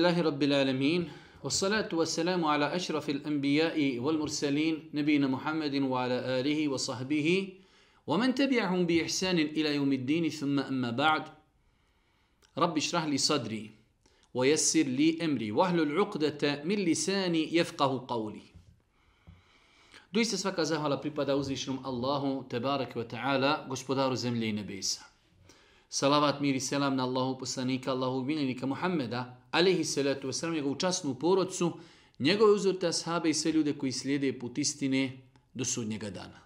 لله رب العالمين والصلاة والسلام على أشرف الأنبياء والمرسلين نبينا محمد وعلى آله وصحبه ومن تبعهم بإحسان إلى يوم الدين ثم أما بعد رب اشرح لي صدري ويسر لي أمري واحلل العقدة من لساني يفقه قولي Doista svaka zahvala pripada uzvišenom Allahu, tebareke wa ta'ala, gospodaru zemlje i. Salavat, mir i selam na Allahu poslanika, Allahu miljenika Muhammeda, alihi salatu wasalam, njegovu časnu porodcu, njegove uzorte ashabe i sve ljude koji slijede put istine do sudnjega dana.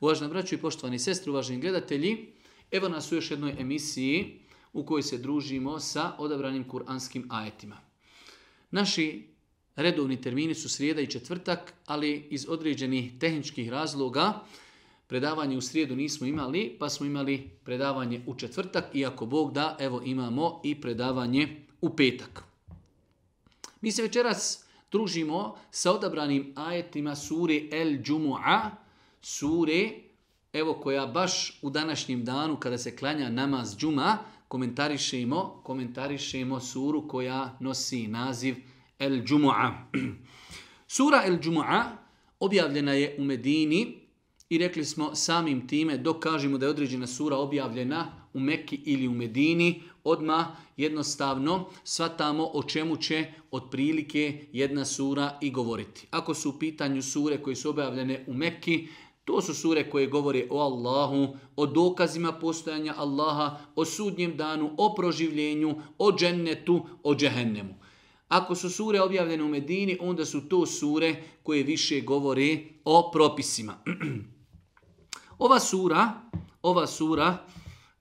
Uvažna braću i poštovani sestri, uvaženi gledatelji, evo nas u još jednoj emisiji u kojoj se družimo sa odabranim kuranskim ajetima. Naši redovni termini su srijeda i četvrtak, ali iz određenih tehničkih razloga predavanje u srijedu nismo imali, pa smo imali predavanje u četvrtak, iako Bog da, evo imamo i predavanje u petak. Mi se večeras družimo sa odabranim ajetima sure El Džumu'a, sure evo koja baš u današnjem danu kada se klanja namaz džuma, komentarišemo, komentarišemo suru koja nosi naziv El Džumu'a. Sura El Džumu'a objavljena je u Medini i rekli smo samim time dok kažemo da je određena sura objavljena u Mekki ili u Medini, odma jednostavno svatamo o čemu će otprilike jedna sura i govoriti. Ako su u pitanju sure koje su objavljene u Mekki, to su sure koje govore o Allahu, o dokazima postojanja Allaha, o sudnjem danu, o proživljenju, o džennetu, o džehennemu. Ako su sure objavljene u Medini, onda su to sure koje više govore o propisima. ova sura, ova sura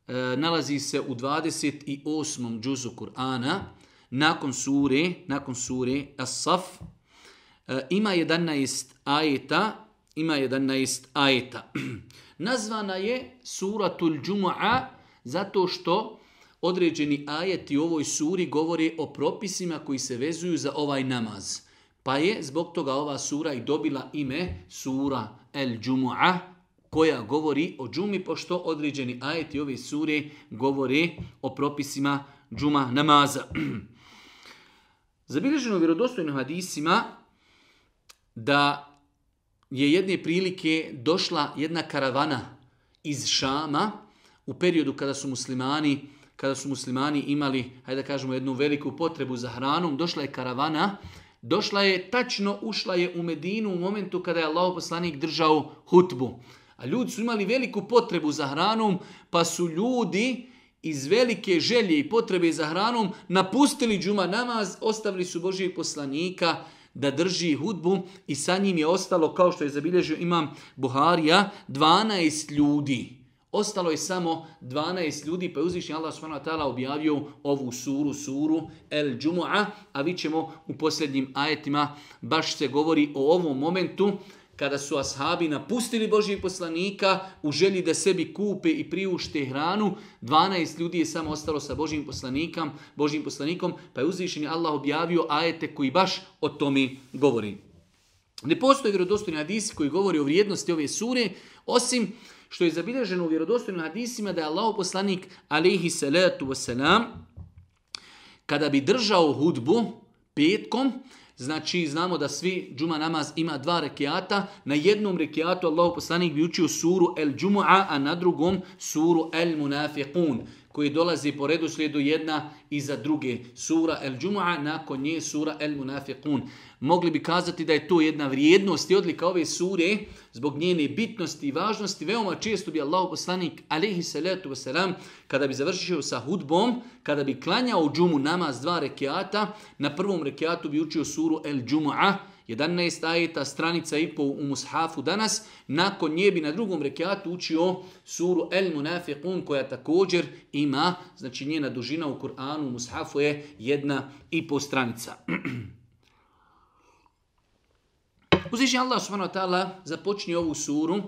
e, nalazi se u 28. džuzu Kur'ana, nakon sure, nakon sure As-Saf, e, ima 11 ajeta, ima 11 ajeta. Nazvana je suratul Džumu'a zato što određeni ajeti u ovoj suri govore o propisima koji se vezuju za ovaj namaz. Pa je zbog toga ova sura i dobila ime sura El Džumu'a koja govori o džumi pošto određeni ajeti ove sure govore o propisima džuma namaza. Zabilježeno vjerodostojnim hadisima da je jedne prilike došla jedna karavana iz Šama u periodu kada su muslimani kada su muslimani imali, hajde da kažemo, jednu veliku potrebu za hranom, došla je karavana, došla je, tačno ušla je u Medinu u momentu kada je Allah poslanik držao hutbu. A ljudi su imali veliku potrebu za hranom, pa su ljudi iz velike želje i potrebe za hranom napustili džuma namaz, ostavili su Božijeg poslanika da drži hudbu i sa njim je ostalo, kao što je zabilježio imam Buharija, 12 ljudi. Ostalo je samo 12 ljudi, pa je uzvišnji Allah s.w.t. objavio ovu suru, suru El Džumu'a, a vi ćemo u posljednjim ajetima, baš se govori o ovom momentu, kada su ashabi napustili Božijeg poslanika u želji da sebi kupe i priušte hranu, 12 ljudi je samo ostalo sa Božijim poslanikom, Božijim poslanikom, pa je uzvišeni Allah objavio ajete koji baš o tome govori. Ne postoje vjerodostojni hadisi koji govori o vrijednosti ove sure, osim što je zabilježeno u vjerodostojnim hadisima da je Allah poslanik alaihi salatu wasalam kada bi držao hudbu petkom, Znači, znamo da svi džuma namaz ima dva rekiata. Na jednom rekiatu Allah poslanik bi učio suru El Džumu'a, a na drugom suru El Munafiqun koji dolazi po redu slijedu jedna iza druge. Sura El Džumu'a, nakon nje sura El Munafiqun. Mogli bi kazati da je to jedna vrijednost i odlika ove sure, zbog njene bitnosti i važnosti. Veoma često bi Allah poslanik, alihi salatu wasalam, kada bi završio sa hudbom, kada bi klanjao džumu namaz dva rekiata, na prvom rekiatu bi učio suru El Džumu'a, 11 ajeta, stranica i po u mushafu danas, nakon nje bi na drugom rekiatu učio suru El Munafiqun koja također ima, znači njena dužina u Kur'anu, u mushafu je jedna i po stranica. Uzvišnji Allah subhanahu wa ta'ala započinje ovu suru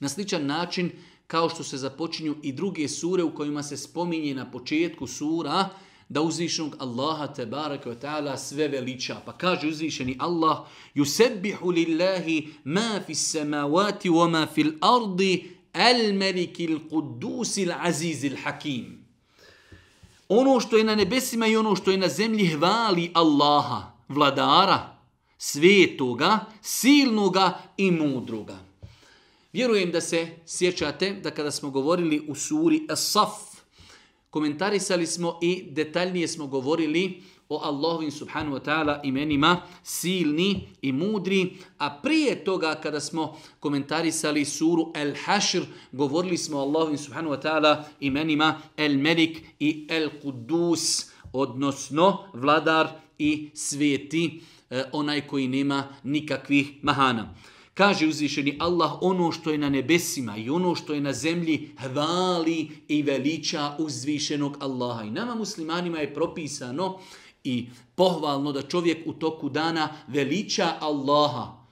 na sličan način kao što se započinju i druge sure u kojima se spominje na početku sura da uzvišenog Allaha tebareke wa ta'ala sve veliča. Pa kaže uzvišeni Allah yusebbihu lillahi ma fi samawati wa ma fil ardi al meliki al quddus al aziz al hakim. ono što je na nebesima i ono što je na zemlji hvali Allaha, vladara, svetoga, silnoga i mudroga. Vjerujem da se sjećate da kada smo govorili u suri As-Saf, komentarisali smo i detaljnije smo govorili o Allahovim subhanu wa ta'ala imenima silni i mudri, a prije toga kada smo komentarisali suru El Hashr, govorili smo o Allahovim subhanu wa ta'ala imenima El Melik i El Kudus, odnosno vladar i sveti, E, onaj koji nema nikakvih mahana. Kaže uzvišeni Allah ono što je na nebesima i ono što je na zemlji hvali i veliča uzvišenog Allaha. I nama muslimanima je propisano i pohvalno da čovjek u toku dana veliča Allaha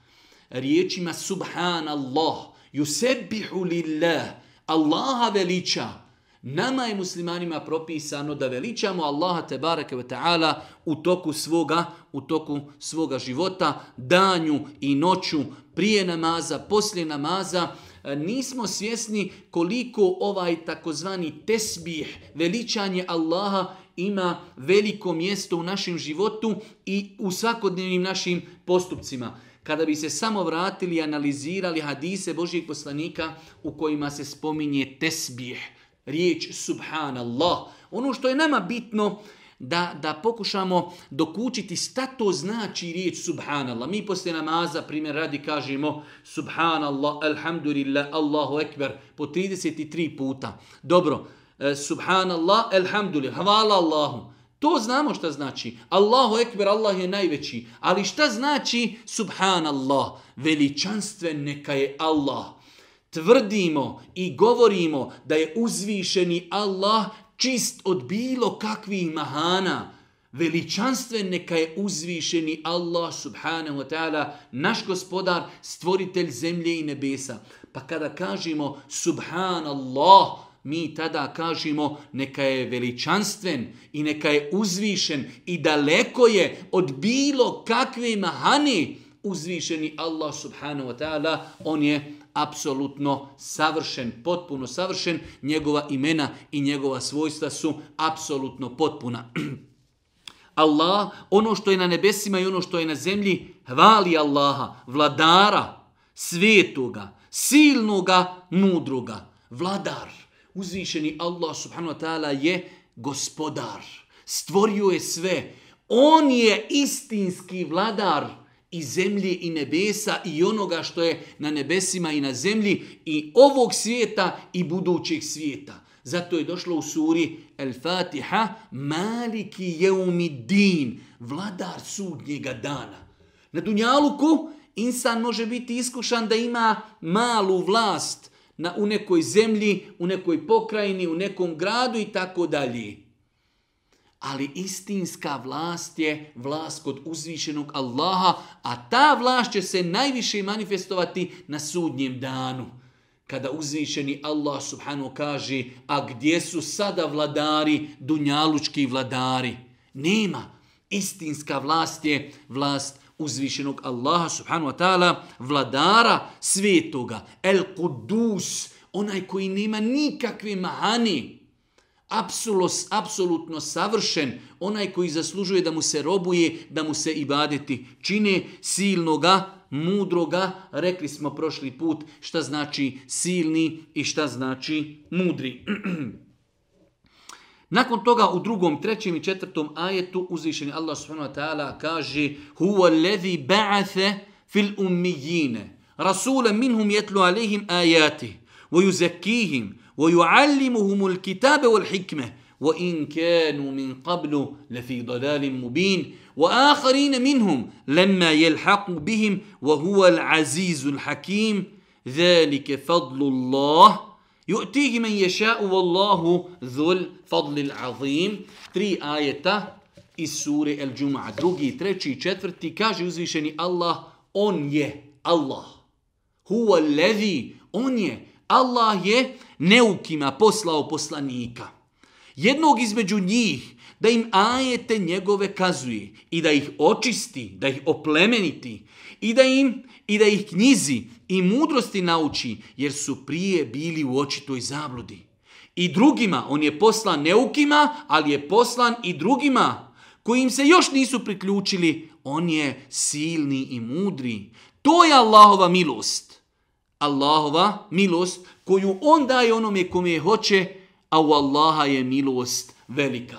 riječima subhanallah, yusebihu lillah, Allaha veliča. Nama je muslimanima propisano da veličamo Allaha te bareke ve taala u toku svoga u toku svoga života, danju i noću, prije namaza, poslije namaza. E, nismo svjesni koliko ovaj takozvani tesbih, veličanje Allaha ima veliko mjesto u našem životu i u svakodnevnim našim postupcima. Kada bi se samo vratili i analizirali hadise Božijeg poslanika u kojima se spominje tesbih, riječ subhanallah, ono što je nama bitno da, da pokušamo dokučiti šta to znači riječ subhanallah. Mi poslije namaza, primjer radi, kažemo subhanallah, alhamdulillah, Allahu ekber, po 33 puta. Dobro, e, subhanallah, alhamdulillah, hvala Allahu. To znamo šta znači. Allahu ekber, Allah je najveći. Ali šta znači subhanallah? Veličanstven neka je Allah. Tvrdimo i govorimo da je uzvišeni Allah čist od bilo kakvih mahana. Veličanstven neka je uzvišeni Allah subhanahu wa ta'ala, naš gospodar, stvoritelj zemlje i nebesa. Pa kada kažemo subhanallah, mi tada kažemo neka je veličanstven i neka je uzvišen i daleko je od bilo kakve mahani uzvišeni Allah subhanahu wa ta'ala, on je apsolutno savršen, potpuno savršen, njegova imena i njegova svojstva su apsolutno potpuna. Allah, ono što je na nebesima i ono što je na zemlji, hvali Allaha, vladara, svetoga, silnoga, mudroga, vladar. Uzvišeni Allah subhanahu wa ta'ala je gospodar. Stvorio je sve. On je istinski vladar i zemlje i nebesa i onoga što je na nebesima i na zemlji i ovog svijeta i budućeg svijeta. Zato je došlo u suri El-Fatiha Maliki jeumidin, vladar sudnjega dana. Na Dunjaluku insan može biti iskušan da ima malu vlast, na, u nekoj zemlji, u nekoj pokrajini, u nekom gradu i tako dalje. Ali istinska vlast je vlast kod uzvišenog Allaha, a ta vlast će se najviše manifestovati na sudnjem danu. Kada uzvišeni Allah subhanahu kaže, a gdje su sada vladari, dunjalučki vladari? Nema. Istinska vlast je vlast uzvišenog Allaha subhanu wa ta'ala, vladara svetoga, el kudus, onaj koji nema nikakve mahani, apsulos, apsolutno savršen, onaj koji zaslužuje da mu se robuje, da mu se ibadeti čine silnoga, mudroga, rekli smo prošli put šta znači silni i šta znači mudri. Nakon toga u drugom, trećem i četvrtom ajetu uzvišeni Allah subhanahu wa ta'ala kaže Huwa alladhi ba'atha fil ummijine. Rasule minhum yatlu alayhim ayati wa yuzakkihim wa yuallimuhum alkitaba wal hikmah wa in kanu min qablu lafi dalalin mubin wa akharin minhum lamma yalhaqu bihim wa huwa al-azizul hakim dhalika fadlullah Yu'tihi men yasha'u wallahu dhul fadlil azim. Tri ajeta iz sure El Džuma. Drugi, treći i četvrti kaže uzvišeni Allah, on je Allah. Huwa alladhi, on je. Allah je neukima poslao poslanika. Jednog između njih da im ajete njegove kazuje i da ih očisti, da ih oplemeniti i da im i da ih knjizi i mudrosti nauči, jer su prije bili u očitoj zabludi. i drugima. On je poslan neukima, ali je poslan i drugima kojim se još nisu priključili. On je silni i mudri. To je Allahova milost. Allahova milost koju on daje onome kome je hoće, a u Allaha je milost velika.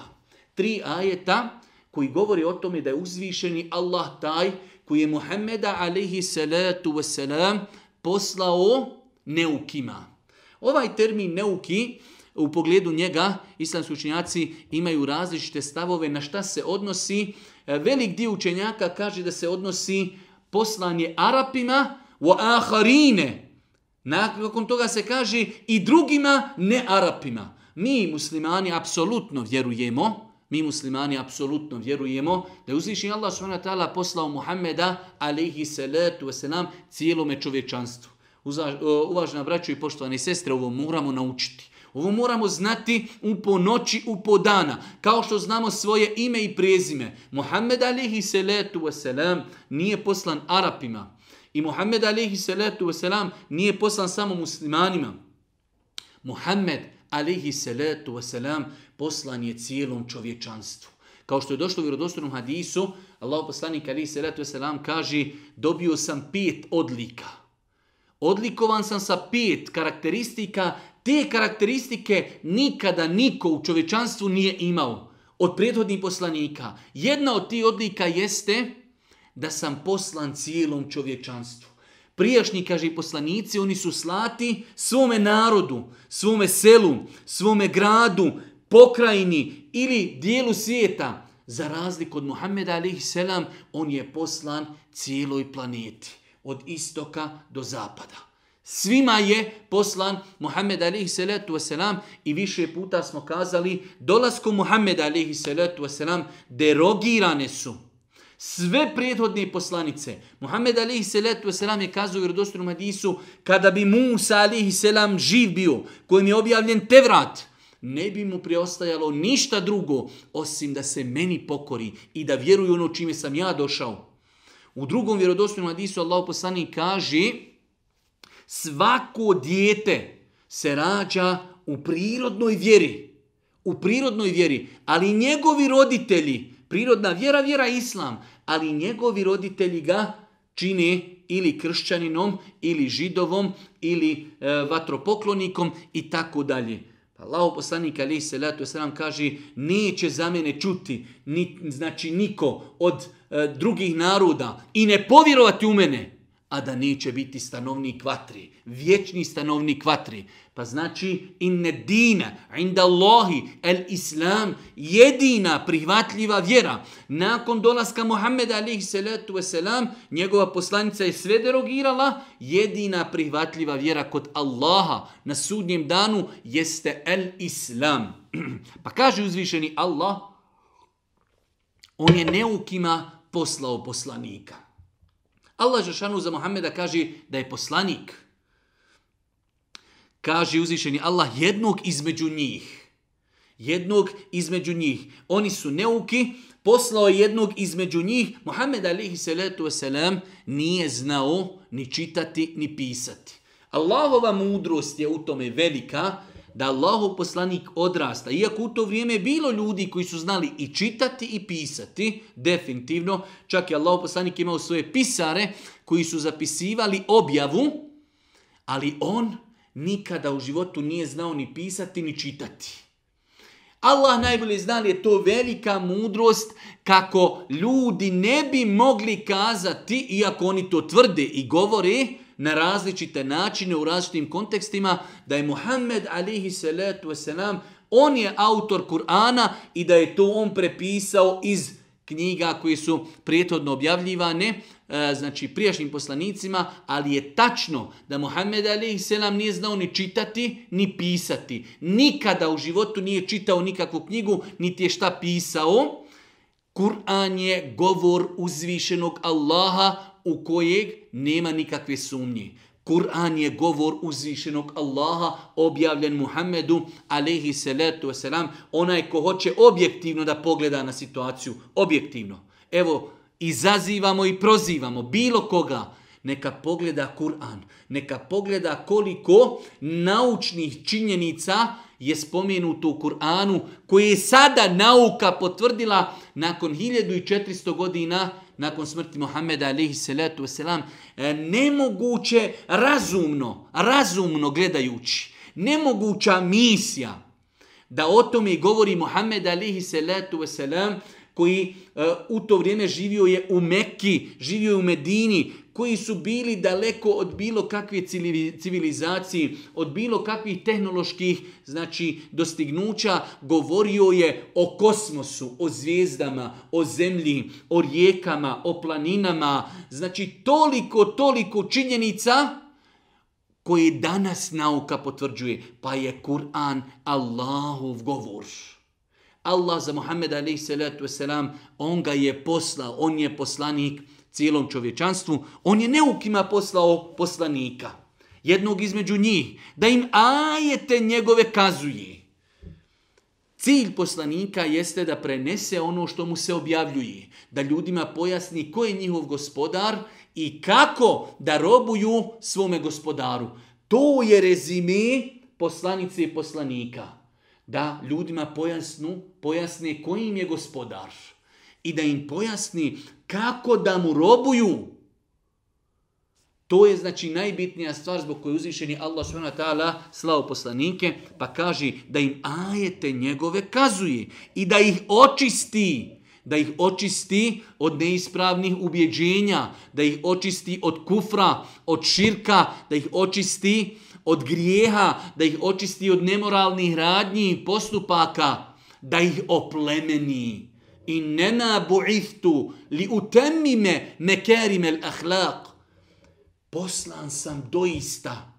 Tri ajeta koji govori o tome da je uzvišeni Allah taj koji je Muhammeda alaihi salatu wasalam poslao neukima. Ovaj termin neuki u pogledu njega islamski učenjaci imaju različite stavove na šta se odnosi. E, velik dio učenjaka kaže da se odnosi poslanje Arapima u aharine. Nakon toga se kaže i drugima ne Arapima. Mi muslimani apsolutno vjerujemo, mi muslimani apsolutno vjerujemo da je uzvišen Allah s.w.t. poslao Muhammeda alaihi salatu wasalam cijelome čovječanstvu. Uvažena braćo i poštovane sestre, ovo moramo naučiti. Ovo moramo znati u po noći, u po dana. Kao što znamo svoje ime i prezime. Muhammed alihi salatu wasalam nije poslan Arapima. I Muhammed alaihi salatu wasalam nije poslan samo muslimanima. Muhammed alaihi salatu wasalam poslan je cijelom čovječanstvu. Kao što je došlo u vjerodostojnom hadisu, Allah poslanik alihi salatu wasalam kaže dobio sam pet odlika. Odlikovan sam sa pet karakteristika te karakteristike nikada niko u čovječanstvu nije imao od prethodnih poslanika. Jedna od tih odlika jeste da sam poslan cijelom čovječanstvu. Prijašnji, kaže poslanici, oni su slati svome narodu, svome selu, svome gradu, pokrajini ili dijelu svijeta. Za razliku od Muhammeda a.s. on je poslan cijeloj planeti, od istoka do zapada. Svima je poslan Muhammed alihi salatu wasalam i više puta smo kazali dolaskom Muhammed alihi salatu wasalam derogirane su sve prethodne poslanice. Muhammed alihi salatu wasalam je kazao u vjerodostojnom hadisu kada bi Musa alihi salam živ bio kojim je objavljen Tevrat ne bi mu preostajalo ništa drugo osim da se meni pokori i da vjeruje ono čime sam ja došao. U drugom vjerodostojnom hadisu Allah poslanik kaže Svako dijete se rađa u prirodnoj vjeri. U prirodnoj vjeri. Ali njegovi roditelji, prirodna vjera, vjera islam, ali njegovi roditelji ga čine ili kršćaninom, ili židovom, ili e, vatropoklonikom i tako dalje. Pa Allah poslanik ali se letu kaže neće za mene čuti ni, znači niko od e, drugih naroda i ne povjerovati u mene a da neće biti stanovnik vatri, vječni stanovnik vatri. Pa znači, inne dina, inda Allahi, el islam, jedina prihvatljiva vjera. Nakon dolaska Muhammeda alihi salatu wasalam, njegova poslanica je sve derogirala, jedina prihvatljiva vjera kod Allaha na sudnjem danu jeste el islam. Pa kaže uzvišeni Allah, on je neukima poslao poslanika. Allah Žešanu za Muhammeda kaže da je poslanik. Kaže uzvišeni Allah jednog između njih. Jednog između njih. Oni su neuki, poslao jednog između njih. Muhammed alihi salatu wasalam nije znao ni čitati ni pisati. Allahova mudrost je u tome velika, da Allahov poslanik odrasta. Iako u to vrijeme bilo ljudi koji su znali i čitati i pisati, definitivno, čak i Allahov poslanik imao svoje pisare koji su zapisivali objavu, ali on nikada u životu nije znao ni pisati ni čitati. Allah najbolje zna li je to velika mudrost kako ljudi ne bi mogli kazati, iako oni to tvrde i govore, na različite načine u različitim kontekstima da je Muhammed alihi salatu wasalam on je autor Kur'ana i da je to on prepisao iz knjiga koji su prijetodno objavljivane, e, znači prijašnjim poslanicima, ali je tačno da Muhammed a.s. nije znao ni čitati, ni pisati. Nikada u životu nije čitao nikakvu knjigu, niti je šta pisao. Kur'an je govor uzvišenog Allaha u kojeg nema nikakve sumnje. Kur'an je govor uzvišenog Allaha objavljen Muhammedu alaihi salatu wasalam. Onaj ko hoće objektivno da pogleda na situaciju. Objektivno. Evo, izazivamo i prozivamo bilo koga. Neka pogleda Kur'an. Neka pogleda koliko naučnih činjenica je spomenuto u Kur'anu, koje je sada nauka potvrdila nakon 1400 godina, nakon smrti Muhammeda alaihi salatu wasalam, e, nemoguće razumno, razumno gledajući, nemoguća misija da o tome govori Muhammed alaihi salatu wasalam, koji e, u to vrijeme živio je u Mekki, živio je u Medini, koji su bili daleko od bilo kakve civilizacije, od bilo kakvih tehnoloških znači dostignuća, govorio je o kosmosu, o zvijezdama, o zemlji, o rijekama, o planinama, znači toliko, toliko činjenica koje danas nauka potvrđuje, pa je Kur'an Allahov govor. Allah za Muhammeda a.s. on ga je poslao, on je poslanik cijelom čovječanstvu, on je neukima poslao poslanika, jednog između njih, da im ajete njegove kazuje. Cilj poslanika jeste da prenese ono što mu se objavljuje, da ljudima pojasni ko je njihov gospodar i kako da robuju svome gospodaru. To je rezime poslanice i poslanika da ljudima pojasnu, pojasne koji im je gospodar i da im pojasni kako da mu robuju. To je znači najbitnija stvar zbog koje uzvišeni Allah subhanahu wa ta'ala slao poslanike, pa kaže da im ajete njegove kazuje i da ih očisti, da ih očisti od neispravnih ubjeđenja, da ih očisti od kufra, od širka, da ih očisti od grijeha, da ih očisti od nemoralnih radnji i postupaka, da ih oplemeni. I nena bu'ithtu li utemmime mekerime l'ahlaq. Poslan sam doista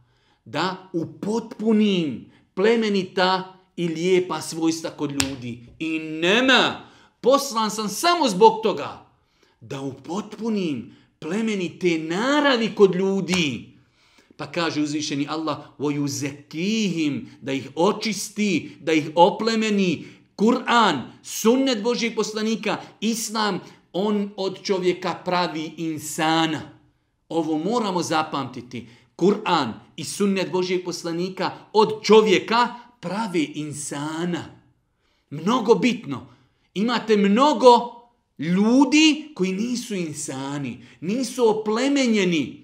da upotpunim plemenita i lijepa svojstva kod ljudi. I nema, poslan sam samo zbog toga da upotpunim plemenite naravi kod ljudi. Pa kaže uzvišeni Allah, zekihim, da ih očisti, da ih oplemeni. Kur'an, sunnet Božijeg poslanika, Islam, on od čovjeka pravi insana. Ovo moramo zapamtiti. Kur'an i sunnet Božijeg poslanika od čovjeka pravi insana. Mnogo bitno. Imate mnogo ljudi koji nisu insani, nisu oplemenjeni.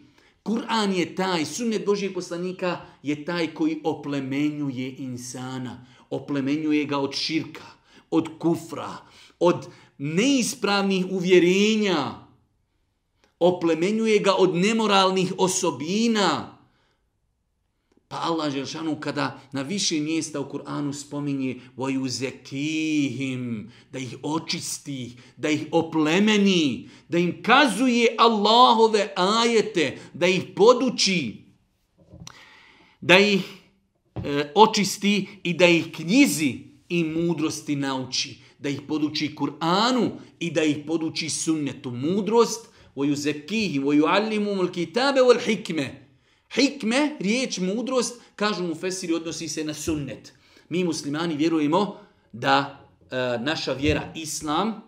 Kur'an je taj, sunnet Božijeg poslanika je taj koji oplemenjuje insana. Oplemenjuje ga od širka, od kufra, od neispravnih uvjerenja. Oplemenjuje ga od nemoralnih osobina. Pa Allah Želšanu kada na više mjesta u Kur'anu spominje voju zekihim, da ih očisti, da ih oplemeni, da im kazuje Allahove ajete, da ih poduči, da ih e, očisti i da ih knjizi i mudrosti nauči, da ih poduči Kur'anu i da ih poduči sunnetu. Mudrost, voju zekihim, voju allimum kitabe wal hikme, Hikme, riječ mudrost, kažu mu Fesiri, odnosi se na sunnet. Mi muslimani vjerujemo da e, naša vjera Islam,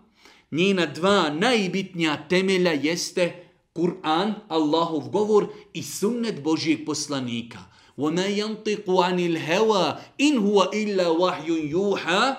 njena dva najbitnija temelja jeste Kur'an, Allahov govor i sunnet Božijeg poslanika. وَمَا يَنْطِقُ عَنِ الْهَوَا إِنْ هُوَ إِلَّا وَحْيٌ يُوحَا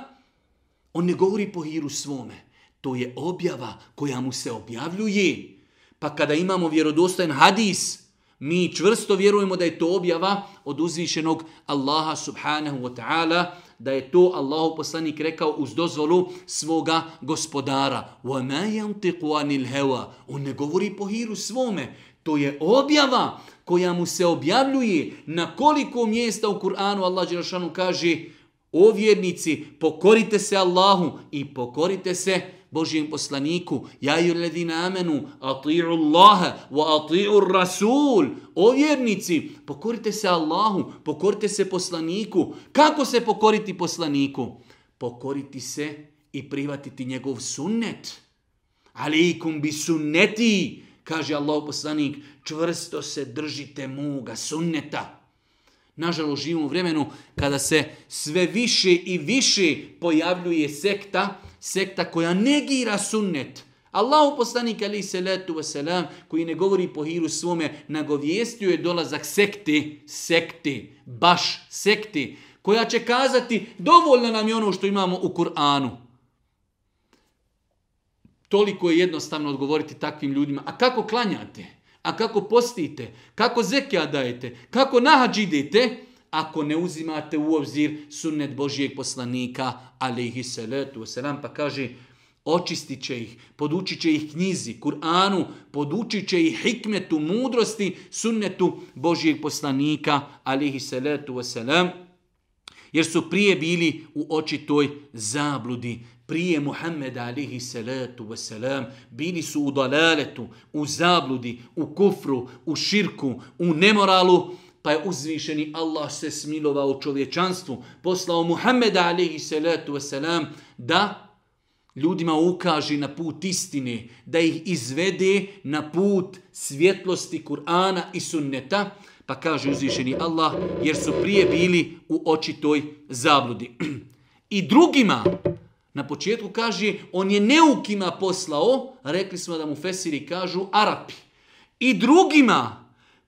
On ne govori po hiru svome. To je objava koja mu se objavljuje. Pa kada imamo vjerodostojan hadis, Mi čvrsto vjerujemo da je to objava od uzvišenog Allaha subhanahu wa ta'ala, da je to Allahu poslanik rekao uz dozvolu svoga gospodara. وَمَا يَنْتِقُ عَنِ الْهَوَا On ne govori po hiru svome. To je objava koja mu se objavljuje na koliko mjesta u Kur'anu Allah Đerašanu kaže o vjernici, pokorite se Allahu i pokorite se Božijem poslaniku, ja ju ledina amenu, ati'u Allaha, wa ati'u Rasul. O vjernici, pokorite se Allahu, pokorite se poslaniku. Kako se pokoriti poslaniku? Pokoriti se i prihvatiti njegov sunnet. Alikum bi sunneti, kaže Allah poslanik, čvrsto se držite moga sunneta. Nažalost, živimo u vremenu kada se sve više i više pojavljuje sekta, sekta koja negira sunnet. Allahu poslanik ali se letu wasalam, koji ne govori po hiru svome, nagovijestio je dolazak sekti, sekti, baš sekti, koja će kazati dovoljno nam je ono što imamo u Kur'anu. Toliko je jednostavno odgovoriti takvim ljudima. A kako klanjate? A kako postite? Kako zekija dajete? Kako nahađ idete? Ako ne uzimate u obzir sunnet Božijeg poslanika, alaihi salatu wasalam, pa kaže, očistit će ih, podučit će ih knjizi, Kur'anu, podučit će ih hikmetu, mudrosti, sunnetu Božijeg poslanika, alihi salatu wasalam, jer su prije bili u očitoj zabludi. Prije Muhammeda alihi salatu wasalam bili su u dalaletu, u zabludi, u kufru, u širku, u nemoralu, pa je uzvišeni Allah se smilovao čovječanstvu, poslao Muhammeda alihi salatu wasalam da ljudima ukaži na put istine, da ih izvede na put svjetlosti Kur'ana i sunneta, pa kaže uzvišeni Allah, jer su prije bili u očitoj zabludi. I drugima, na početku kaže, on je neukima poslao, rekli smo da mu Fesiri kažu Arapi. I drugima,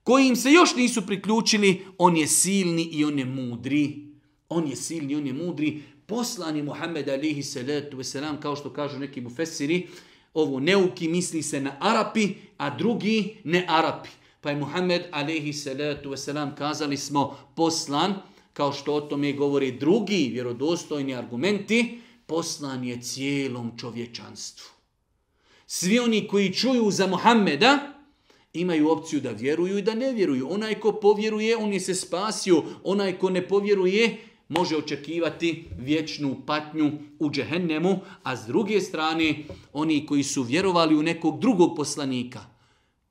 koji im se još nisu priključili, on je silni i on je mudri. On je silni i on je mudri, poslani Muhammed alihi salatu wasalam, kao što kažu neki mufesiri, ovo neuki misli se na Arapi, a drugi ne Arapi. Pa je Muhammed alihi salatu wasalam, kazali smo poslan, kao što o tome govori drugi vjerodostojni argumenti, poslan je cijelom čovječanstvu. Svi oni koji čuju za Muhammeda, imaju opciju da vjeruju i da ne vjeruju. Onaj ko povjeruje, on je se spasio. Onaj ko ne povjeruje, može očekivati vječnu patnju u džehennemu, a s druge strane oni koji su vjerovali u nekog drugog poslanika.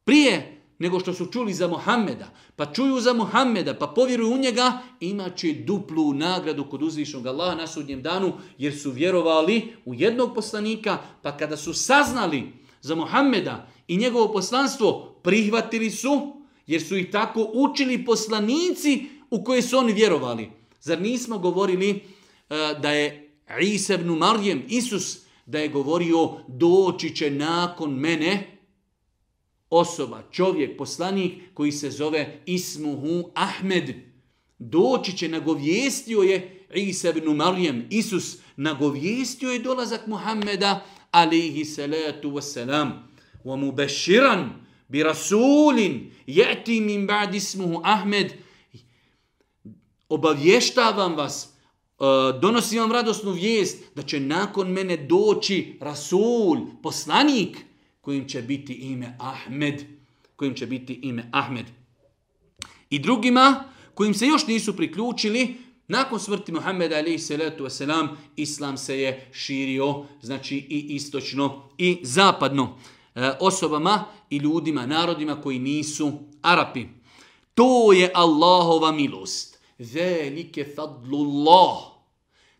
Prije nego što su čuli za Mohameda, pa čuju za Mohameda, pa povjeruju u njega, imat će duplu nagradu kod uzvišnog Allaha na sudnjem danu, jer su vjerovali u jednog poslanika, pa kada su saznali za Mohameda i njegovo poslanstvo, prihvatili su, jer su ih tako učili poslanici u koje su oni vjerovali. Zar nismo govorili e, da je Isa ibn Marijem, Isus, da je govorio doći će nakon mene osoba, čovjek, poslanik koji se zove Ismuhu Ahmed. Doći će, nagovijestio je Isa ibn Marijem, Isus, nagovijestio je dolazak Muhammeda, alihi salatu wasalam, wa mubashiran bi rasulin, jeti min ba'd ismuhu Ahmed, obavještavam vas, e, donosim vam radosnu vijest da će nakon mene doći Rasul, poslanik, kojim će biti ime Ahmed. Kojim će biti ime Ahmed. I drugima, kojim se još nisu priključili, nakon smrti Muhammeda alaihi salatu wasalam, Islam se je širio, znači i istočno i zapadno E, osobama i ljudima, narodima koji nisu Arapi. To je Allahova milost. Velike fadlullah.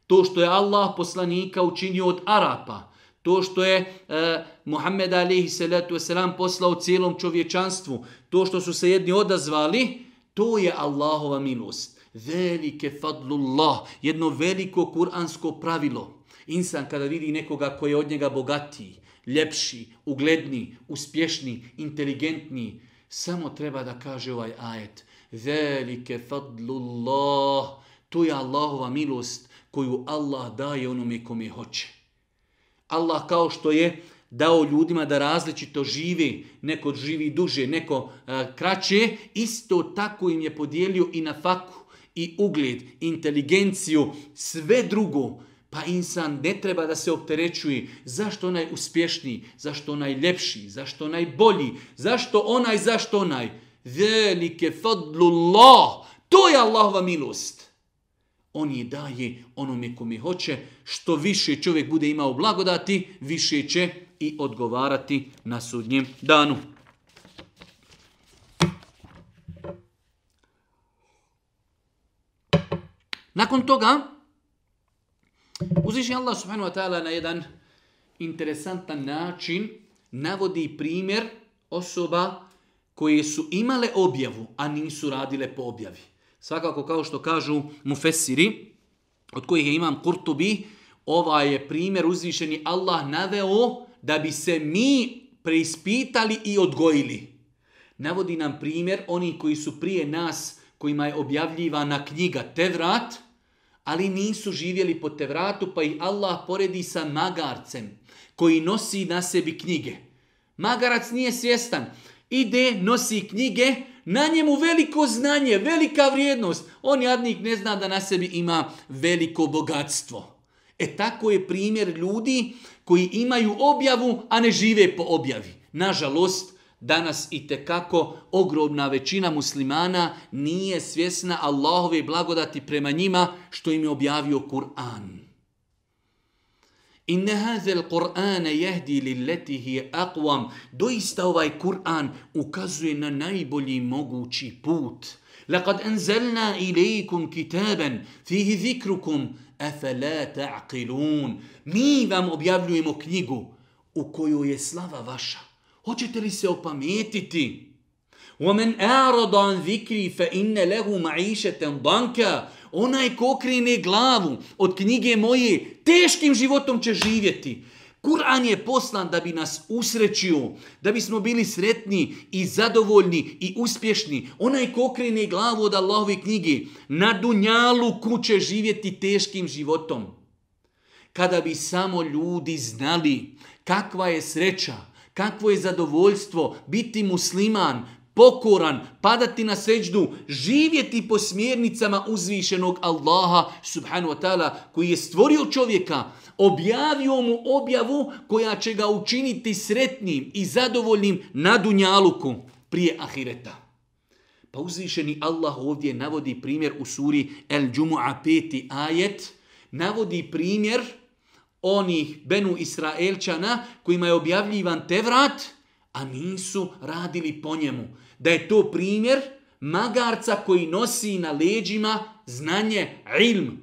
To što je Allah poslanika učinio od Arapa, to što je e, Muhammed alihi salatu wasalam poslao cijelom čovječanstvu, to što su se jedni odazvali, to je Allahova milost. Velike fadlullah, jedno veliko kuransko pravilo. Insan kada vidi nekoga koji je od njega bogatiji, ljepši, ugledni, uspješni, inteligentni, samo treba da kaže ovaj ajet – Velike fadlullah. To je Allahova milost koju Allah daje onome kome hoće. Allah kao što je dao ljudima da različito žive, neko živi duže, neko a, kraće, isto tako im je podijelio i na faku, i ugled, inteligenciju, sve drugo. Pa insan ne treba da se opterećuje zašto onaj uspješniji, zašto onaj ljepši, zašto onaj bolji, zašto onaj, zašto onaj. Velike fadlullah. To je Allahova milost. On je daje onome kome hoće. Što više čovjek bude imao blagodati, više će i odgovarati na sudnjem danu. Nakon toga, uzvišnji Allah subhanahu wa ta'ala na jedan interesantan način navodi primjer osoba koje su imale objavu, a nisu radile po objavi. Svakako kao što kažu mufesiri, od kojih je imam Kurtubi, ovaj je primjer uzvišeni Allah naveo da bi se mi preispitali i odgojili. Navodi nam primjer oni koji su prije nas, kojima je objavljivana knjiga Tevrat, ali nisu živjeli po Tevratu, pa ih Allah poredi sa magarcem koji nosi na sebi knjige. Magarac nije svjestan. Ide, nosi knjige, na njemu veliko znanje, velika vrijednost. On jadnik ne zna da na sebi ima veliko bogatstvo. E tako je primjer ljudi koji imaju objavu, a ne žive po objavi. Nažalost, danas i tekako ogromna većina muslimana nije svjesna Allahove blagodati prema njima što im je objavio Kur'an. Inne hazel Kur'ane jehdi li hi aqwam. Doista ovaj Kur'an ukazuje na najbolji mogući put. Laqad anzalna ilaikum kitaban fihi zikrukum afala ta'qilun. Mi vam objavljujemo knjigu u kojoj je slava vaša. Hoćete li se opametiti? وَمَنْ أَعْرَضَ عَنْ ذِكْرِ فَإِنَّ لَهُ مَعِيشَةً ضَنْكَ Onaj ko krene glavu od knjige moje, teškim životom će živjeti. Kur'an je poslan da bi nas usrećio, da bismo bili sretni i zadovoljni i uspješni. Onaj ko krene glavu od Allahove knjige, na dunjalu kuće živjeti teškim životom. Kada bi samo ljudi znali kakva je sreća, kakvo je zadovoljstvo biti musliman, pokoran, padati na seđdu, živjeti po smjernicama uzvišenog Allaha subhanu wa ta'ala koji je stvorio čovjeka, objavio mu objavu koja će ga učiniti sretnim i zadovoljnim na dunjaluku prije ahireta. Pa uzvišeni Allah ovdje navodi primjer u suri El Džumu'a 5. ajet, navodi primjer onih Benu Israelčana kojima je objavljivan Tevrat, a nisu radili po njemu. Da je to primjer magarca koji nosi na leđima znanje ilm.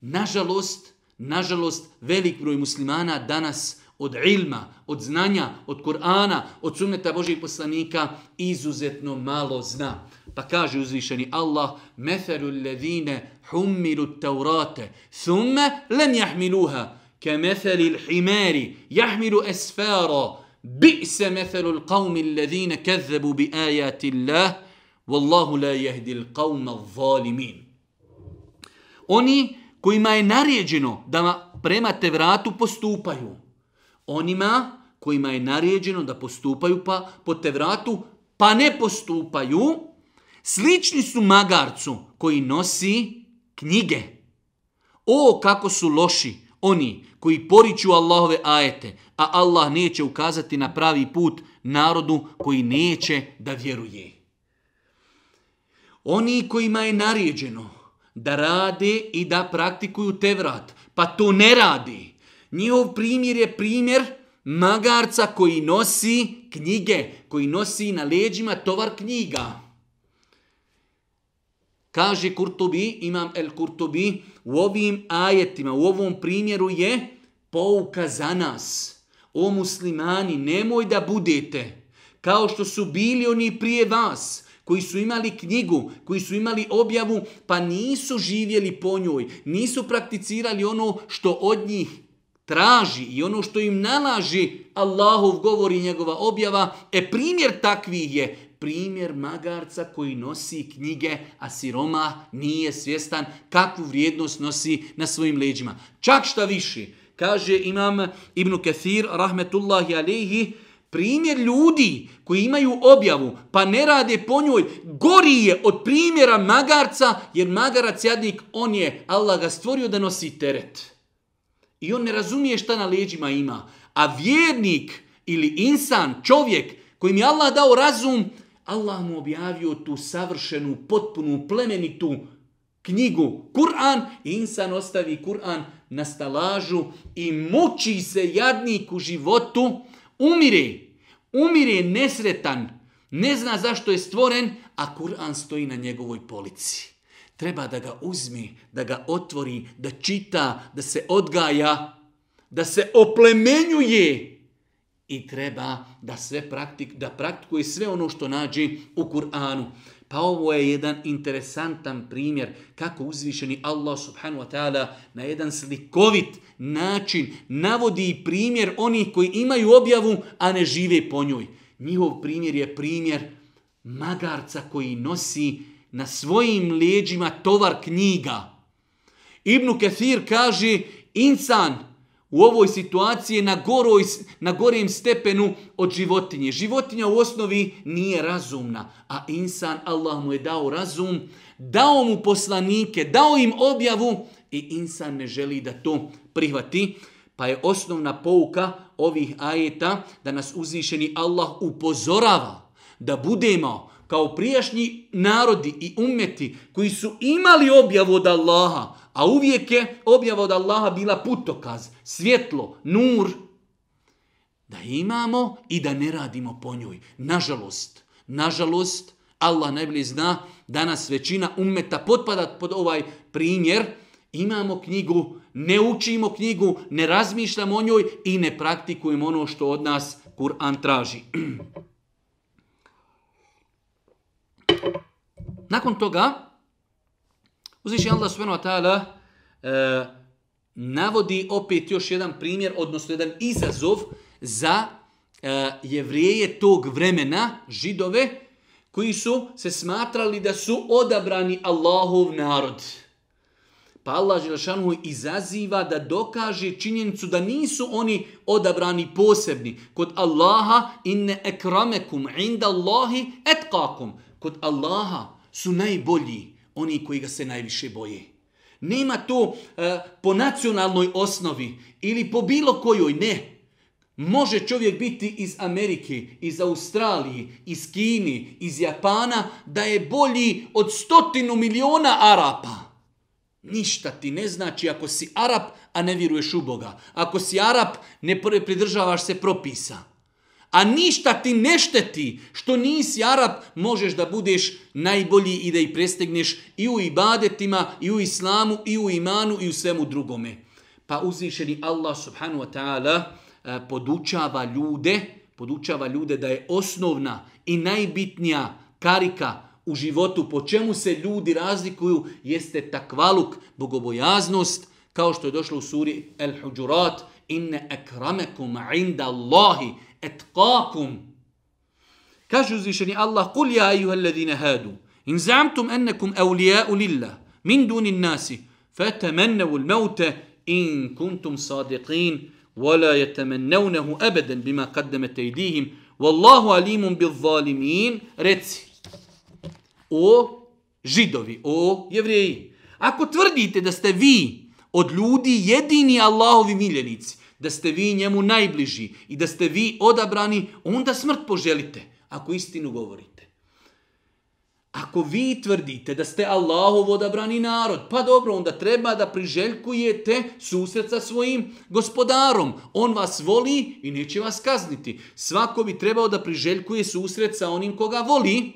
Nažalost, nažalost, velik broj muslimana danas od ilma, od znanja, od Kur'ana, od sunneta Božih poslanika izuzetno malo zna. Pa kaže uzvišeni Allah, meferu ledine hummilu taurate, thumme lem jahmiluha, ke metheli l'himeri, jahmilu esfara, بئس مثل القوم الذين كذبوا بآيات الله والله لا يهدي القوم الظالمين Oni kojima je naređeno da prema Tevratu postupaju. Onima kojima je naređeno da postupaju pa po Tevratu pa ne postupaju, slični su magarcu koji nosi knjige. O, kako su loši oni koji poriču Allahove ajete, a Allah neće ukazati na pravi put narodu koji neće da vjeruje. Oni kojima je naređeno da rade i da praktikuju Tevrat, pa to ne radi. Njihov primjer je primjer magarca koji nosi knjige, koji nosi na leđima tovar knjiga. Kaže Kurtubi, imam El Kurtubi, u ovim ajetima, u ovom primjeru je pouka za nas. O muslimani, nemoj da budete kao što su bili oni prije vas, koji su imali knjigu, koji su imali objavu, pa nisu živjeli po njoj, nisu prakticirali ono što od njih traži i ono što im nalaži Allahov govor i njegova objava, e primjer takvih je primjer magarca koji nosi knjige, a siroma nije svjestan kakvu vrijednost nosi na svojim leđima. Čak šta više, kaže imam Ibn Kathir, rahmetullahi alehi, primjer ljudi koji imaju objavu, pa ne rade po njoj, gori je od primjera magarca, jer magarac jadnik, on je, Allah ga stvorio da nosi teret. I on ne razumije šta na leđima ima. A vjernik ili insan, čovjek, kojim je Allah dao razum, Allah mu objavio tu savršenu, potpunu, plemenitu knjigu, Kur'an, i insan ostavi Kur'an na stalažu i muči se jadnik u životu, umire, umire nesretan, ne zna zašto je stvoren, a Kur'an stoji na njegovoj polici. Treba da ga uzmi, da ga otvori, da čita, da se odgaja, da se oplemenjuje i treba da sve praktik, da praktikuje sve ono što nađe u Kur'anu. Pa ovo je jedan interesantan primjer kako uzvišeni Allah subhanahu wa ta'ala na jedan slikovit način navodi primjer onih koji imaju objavu, a ne žive po njoj. Njihov primjer je primjer magarca koji nosi na svojim leđima tovar knjiga. Ibnu Kathir kaže, insan u ovoj situaciji na, goroj, na gorijem stepenu od životinje. Životinja u osnovi nije razumna, a insan, Allah mu je dao razum, dao mu poslanike, dao im objavu i insan ne želi da to prihvati. Pa je osnovna pouka ovih ajeta da nas uzvišeni Allah upozorava da budemo kao prijašnji narodi i umeti koji su imali objavu od Allaha, a uvijek je objava od Allaha bila putokaz, svjetlo, nur, da imamo i da ne radimo po njoj. Nažalost, nažalost, Allah najbolje zna, danas većina ummeta potpada pod ovaj primjer, imamo knjigu, ne učimo knjigu, ne razmišljamo o njoj i ne praktikujemo ono što od nas Kur'an traži. Nakon toga, uzviši Allah subhanahu wa ta'ala e, navodi opet još jedan primjer, odnosno jedan izazov za e, jevrijeje tog vremena, židove, koji su se smatrali da su odabrani Allahov narod. Pa Allah Želešanu izaziva da dokaže činjenicu da nisu oni odabrani posebni. Kod Allaha inne ekramekum inda Allahi etkakum. Kod Allaha su najbolji oni koji ga se najviše boje. Nema to e, po nacionalnoj osnovi ili po bilo kojoj, ne. Može čovjek biti iz Amerike, iz Australije, iz Kini, iz Japana, da je bolji od stotinu miliona Arapa. Ništa ti ne znači ako si Arap, a ne vjeruješ u Boga. Ako si Arap, ne pridržavaš se propisa. A ništa ti ne šteti što nisi Arab, možeš da budeš najbolji i da ih prestegneš i u ibadetima, i u islamu, i u imanu, i u svemu drugome. Pa uzvišeni Allah subhanu wa ta'ala e, podučava ljude, podučava ljude da je osnovna i najbitnija karika u životu po čemu se ljudi razlikuju jeste takvaluk, bogobojaznost, kao što je došlo u suri El Huđurat, inne akramakum inda Allahi, أتقاكم. كاجوزي شني الله؟ قل يا أيها الذين هادوا إن زعمتم أنكم أولياء لله من دون الناس فتمنوا الموت إن كنتم صادقين ولا يتمنونه أبدا بما قدمت أيديهم. والله عليم بالظالمين. رتس أو جيدوي أو jevreji. أكو tvrdite da في od ljudi jedini Allahovi miljenici, da ste vi njemu najbliži i da ste vi odabrani, onda smrt poželite, ako istinu govorite. Ako vi tvrdite da ste Allahov odabrani narod, pa dobro, onda treba da priželjkujete susret sa svojim gospodarom. On vas voli i neće vas kazniti. Svako bi trebao da priželjkuje susret sa onim koga voli.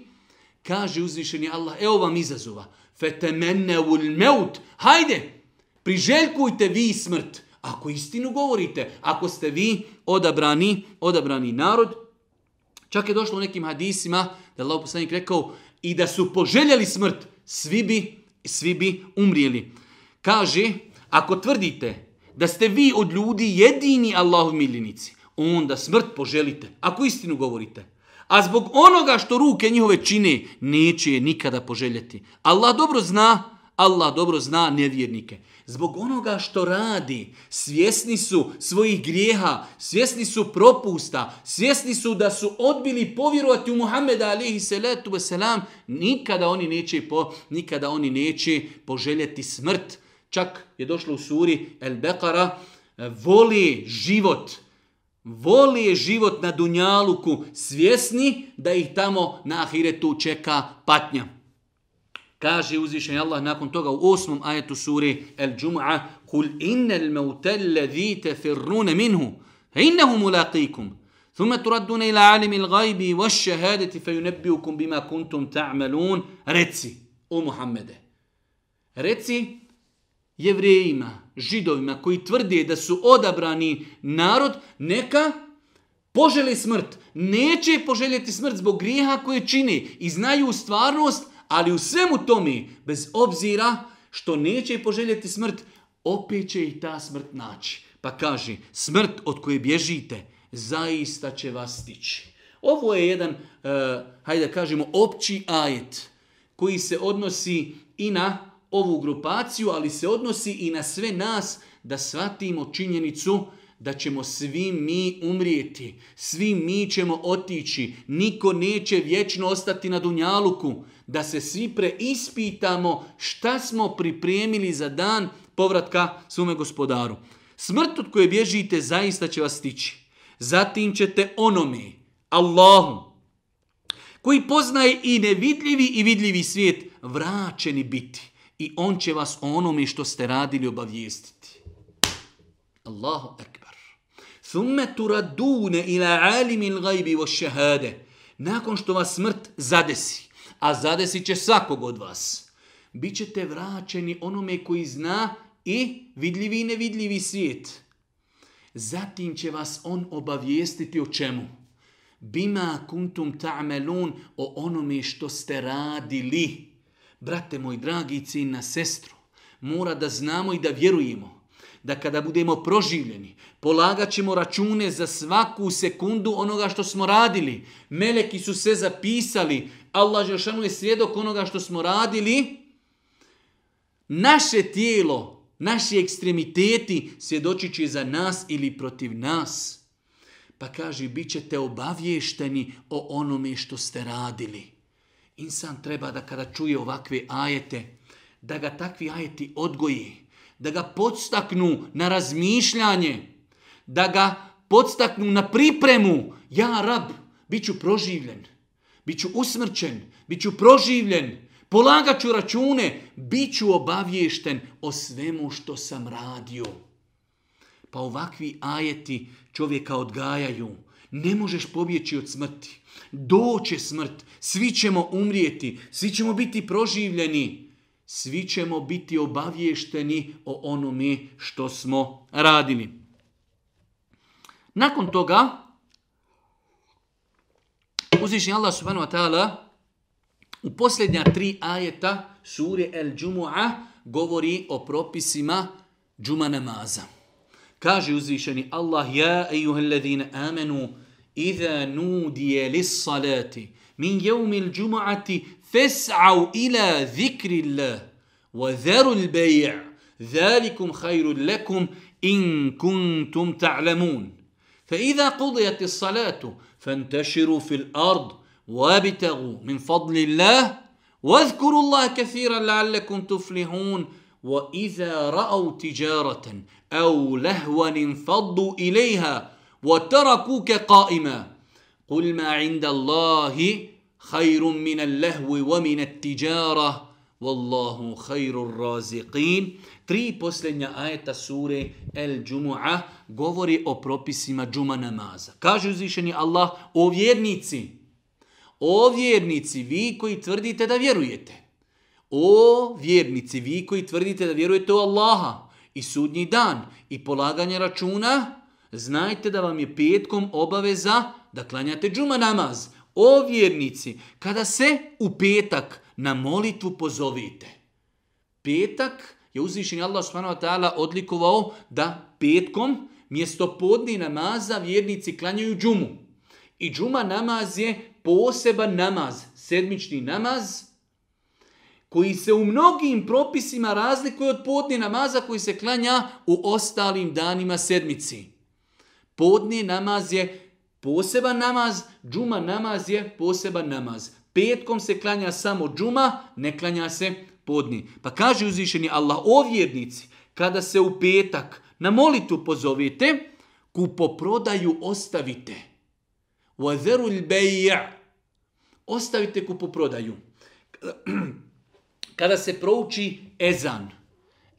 Kaže uzvišeni Allah, evo vam izazova. Fetemenne ul meut. Hajde, priželjkujte vi smrt. Ako istinu govorite, ako ste vi odabrani, odabrani narod, čak je došlo u nekim hadisima da Allah poslanik rekao i da su poželjeli smrt, svi bi, svi bi umrijeli. Kaže, ako tvrdite da ste vi od ljudi jedini Allahov miljenici, onda smrt poželite, ako istinu govorite. A zbog onoga što ruke njihove čine, neće je nikada poželjeti. Allah dobro zna, Allah dobro zna nevjernike. Zbog onoga što radi, svjesni su svojih grijeha, svjesni su propusta, svjesni su da su odbili povjerovati u Muhammeda alihi salatu wasalam, nikada oni neće, po, nikada oni neće poželjeti smrt. Čak je došlo u suri El Beqara, voli život, voli život na Dunjaluku, svjesni da ih tamo na Ahiretu čeka patnja. Kaže uzvišen Allah nakon toga u osmom ajetu suri El Džum'a Kul innel mautel ladhi tefirrune minhu innehu mulaqikum ثم تردون إلى عالم الغيب والشهادة فينبئكم بما كنتم تعملون reci o Muhammede reci jevrejima, židovima koji tvrde da su odabrani narod, neka poželi smrt. Neće poželjeti smrt zbog grijeha koje čini i znaju stvarnost, Ali u svemu tome, bez obzira što neće poželjeti smrt, opet će i ta smrt naći. Pa kaže, smrt od koje bježite, zaista će vas stići. Ovo je jedan, uh, hajde da kažemo, opći ajet koji se odnosi i na ovu grupaciju, ali se odnosi i na sve nas da shvatimo činjenicu da ćemo svi mi umrijeti, svi mi ćemo otići, niko neće vječno ostati na Dunjaluku, da se svi preispitamo šta smo pripremili za dan povratka svome gospodaru. Smrt od koje bježite zaista će vas stići. Zatim ćete onome, Allahu, koji poznaje i nevidljivi i vidljivi svijet, vraćeni biti. I on će vas onome što ste radili obavijestiti. Allahu akbar. Thumme turadune ila alimil gajbi vo šehade. Nakon što vas smrt zadesi, a zadesit će svakog od vas, bit ćete vraćeni onome koji zna i vidljivi i nevidljivi svijet. Zatim će vas on obavijestiti o čemu? Bima kuntum ta'melun o onome što ste radili. Brate moj dragi cina sestro, mora da znamo i da vjerujemo da kada budemo proživljeni, polagat ćemo račune za svaku sekundu onoga što smo radili. Meleki su se zapisali, Allah Žešanu je svjedok onoga što smo radili. Naše tijelo, naši ekstremiteti svjedočit će za nas ili protiv nas. Pa kaže, bit ćete obavješteni o onome što ste radili. Insan treba da kada čuje ovakve ajete, da ga takvi ajeti odgoji, da ga podstaknu na razmišljanje, da ga podstaknu na pripremu. Ja, rab, bit ću proživljen, bit ću usmrćen, bit ću proživljen, polagat ću račune, bit ću obaviješten o svemu što sam radio. Pa ovakvi ajeti čovjeka odgajaju. Ne možeš pobjeći od smrti. Doće smrt, svi ćemo umrijeti, svi ćemo biti proživljeni svi ćemo biti obavješteni o onome što smo radili. Nakon toga, uzvišnji Allah subhanahu wa ta'ala u posljednja tri ajeta sure El Džumu'a govori o propisima džuma namaza. Kaže uzvišeni Allah, ja ejuhel amenu, iza nudije lis salati, min jevmil džumu'ati فاسعوا إلى ذكر الله وذروا البيع. ذلكم خير لكم إن كنتم تعلمون. فإذا قضيت الصلاة فانتشروا في الأرض وابتغوا من فضل الله واذكروا الله كثيرا لعلكم تفلحون. وإذا رأوا تجارة أو لهوا انفضوا إليها وتركوك قائما. قل ما عند الله خير wa min at-tijara Wallahu خير raziqin. tri posljednja ajeta sure El Džumu'a govori o propisima džuma namaza. Kaže uzvišeni Allah, o vjernici, o vjernici, vi koji tvrdite da vjerujete, o vjernici, vi koji tvrdite da vjerujete u Allaha i sudnji dan i polaganje računa, znajte da vam je petkom obaveza da klanjate džuma namaz. O vjernici, kada se u petak na molitvu pozovite. Petak je uzvišen Allah subhanahu wa ta'ala odlikovao da petkom mjesto podni namaza vjernici klanjaju džumu. I džuma namaz je poseban namaz, sedmični namaz, koji se u mnogim propisima razlikuje od podni namaza koji se klanja u ostalim danima sedmici. Podni namaz je poseban namaz, džuma namaz je poseban namaz. Petkom se klanja samo džuma, ne klanja se podni. Pa kaže uzvišeni Allah, o vjernici, kada se u petak na molitu pozovete, kupoprodaju ostavite. Vazerul bejja. Ostavite kupoprodaju. Kada se prouči ezan.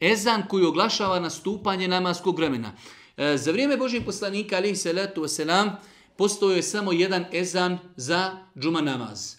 Ezan koji oglašava nastupanje namaskog vremena. E, za vrijeme Božih poslanika, ali salatu wasalam, selam, postojao je samo jedan ezan za džuma namaz.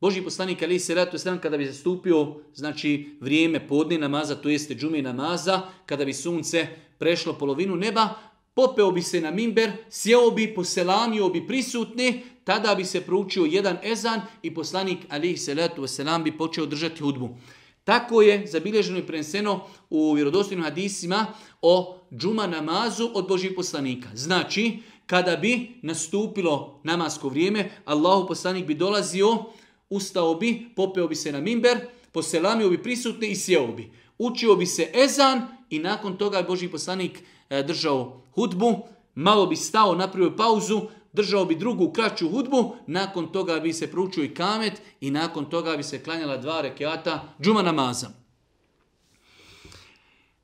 Boži poslanik ali se ratu sram kada bi zastupio znači vrijeme podne namaza, to jeste džume namaza, kada bi sunce prešlo polovinu neba, popeo bi se na mimber, sjeo bi, poselamio bi prisutne, tada bi se proučio jedan ezan i poslanik ali se ratu selam bi počeo držati hudbu. Tako je zabilježeno i preneseno u vjerodostojnim hadisima o džuma namazu od Božih poslanika. Znači, kada bi nastupilo namasko vrijeme, Allahu poslanik bi dolazio, ustao bi, popeo bi se na mimber, poselamio bi prisutne i sjeo bi. Učio bi se ezan i nakon toga je Boži poslanik e, držao hudbu, malo bi stao, napravio pauzu, držao bi drugu kraću hudbu, nakon toga bi se proučio i kamet i nakon toga bi se klanjala dva rekiata džuma namaza.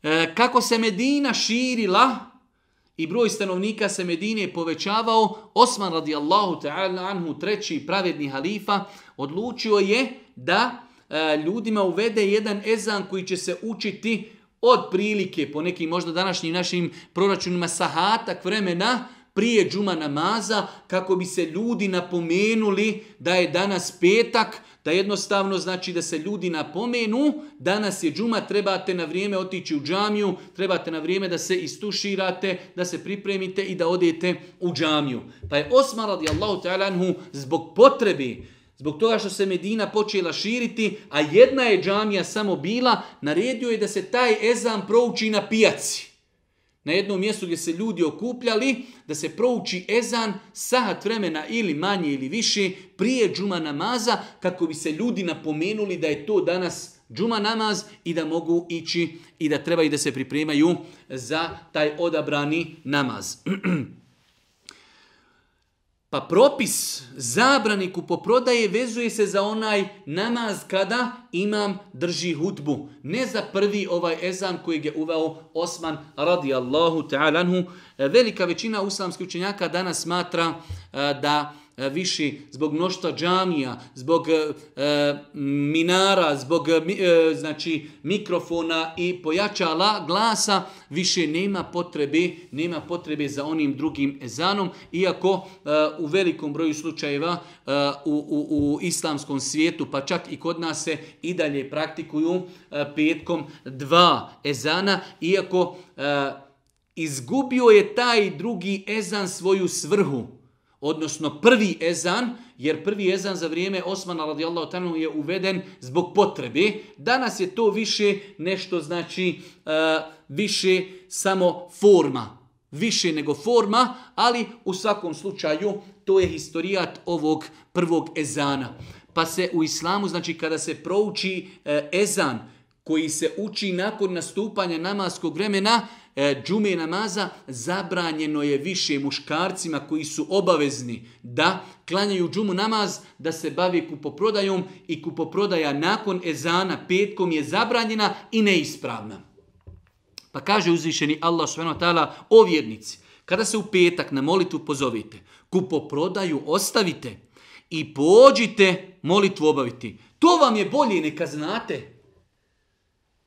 E, kako se Medina širila i broj stanovnika se Medine povećavao, Osman radijallahu ta'ala anhu, treći pravedni halifa, odlučio je da e, ljudima uvede jedan ezan koji će se učiti od prilike, po nekim možda današnjim našim proračunima, sahatak vremena, prije džuma namaza, kako bi se ljudi napomenuli da je danas petak, da jednostavno znači da se ljudi napomenu, danas je džuma, trebate na vrijeme otići u džamiju, trebate na vrijeme da se istuširate, da se pripremite i da odete u džamiju. Pa je Osman radijallahu ta'ala zbog potrebi Zbog toga što se Medina počela širiti, a jedna je džamija samo bila, naredio je da se taj ezan prouči na pijaci. Na jednom mjestu gdje se ljudi okupljali, da se prouči ezan sahat vremena ili manje ili više prije džuma namaza, kako bi se ljudi napomenuli da je to danas džuma namaz i da mogu ići i da treba i da se pripremaju za taj odabrani namaz. Pa propis zabrani kupoprodaje vezuje se za onaj namaz kada imam drži hutbu. Ne za prvi ovaj ezan koji je uveo Osman radijallahu ta'ala anhu. E, velika većina uslamskih učenjaka danas smatra e, da više viši zbog mnoštva džamija, zbog e, e minara, zbog e, e, znači mikrofona i pojačala glasa, više nema potrebe, nema potrebe za onim drugim ezanom, iako u velikom broju slučajeva u, u, u islamskom svijetu, pa čak i kod nas se i dalje praktikuju petkom dva ezana, iako izgubio je taj drugi ezan svoju svrhu odnosno prvi ezan, jer prvi ezan za vrijeme Osmana radijallahu ta'ala je uveden zbog potrebe. Danas je to više nešto znači uh, više samo forma, više nego forma, ali u svakom slučaju to je historijat ovog prvog ezana. Pa se u islamu, znači kada se prouči uh, ezan koji se uči nakon nastupanja namaskog vremena, e, džume namaza, zabranjeno je više muškarcima koji su obavezni da klanjaju džumu namaz, da se bavi kupoprodajom i kupoprodaja nakon ezana petkom je zabranjena i neispravna. Pa kaže uzvišeni Allah s.w.t. o vjernici, kada se u petak na molitvu pozovite, kupoprodaju ostavite i pođite molitvu obaviti. To vam je bolje, neka znate.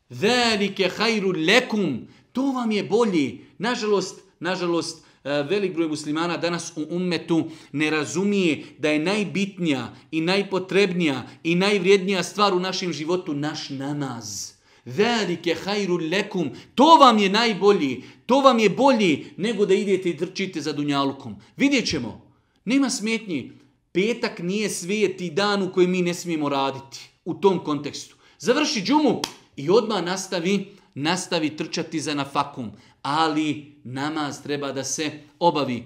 Velike hajru lekum, To vam je bolji. Nažalost, nažalost, e, velik broj muslimana danas u ummetu ne razumije da je najbitnija i najpotrebnija i najvrijednija stvar u našem životu naš namaz. Velike hajru lekum. To vam je najbolji. To vam je bolji nego da idete i trčite za dunjalukom. Vidjet ćemo. Nema smetnji. Petak nije svijeti dan u kojem mi ne smijemo raditi. U tom kontekstu. Završi džumu i odmah nastavi nastavi trčati za nafakum, ali namaz treba da se obavi.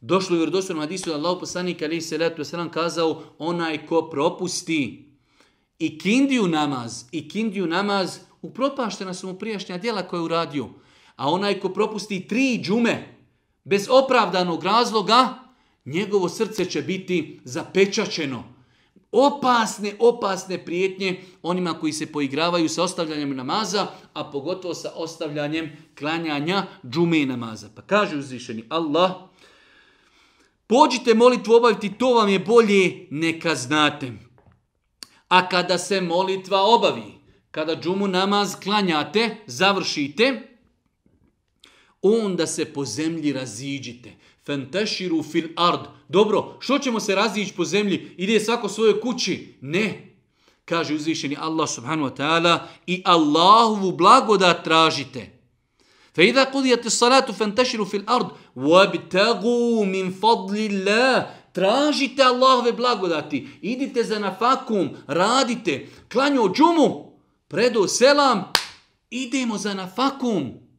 Došlo je u rodostojnom hadisu da Allah poslanik ali salatu letu selam kazao onaj ko propusti i kindiju namaz, i kindiju namaz upropaštena su mu prijašnja djela koje je uradio. A onaj ko propusti tri džume bez opravdanog razloga, njegovo srce će biti zapečačeno opasne, opasne prijetnje onima koji se poigravaju sa ostavljanjem namaza, a pogotovo sa ostavljanjem klanjanja džume namaza. Pa kaže uzvišeni Allah, pođite molitvu obaviti, to vam je bolje, neka znate. A kada se molitva obavi, kada džumu namaz klanjate, završite, onda se po zemlji raziđite Fenteširu fil ard. Dobro, što ćemo se razići po zemlji? Ide svako svojoj kući? Ne. Kaže uzvišeni Allah subhanahu wa ta'ala i Allahovu blagodat tražite. Fa idha kudijate salatu fantashiru fil ard wabtagu min fadlillah. Tražite Allahove blagodati. Idite za nafakum, radite, klanju džumu, predo selam, idemo za nafakum.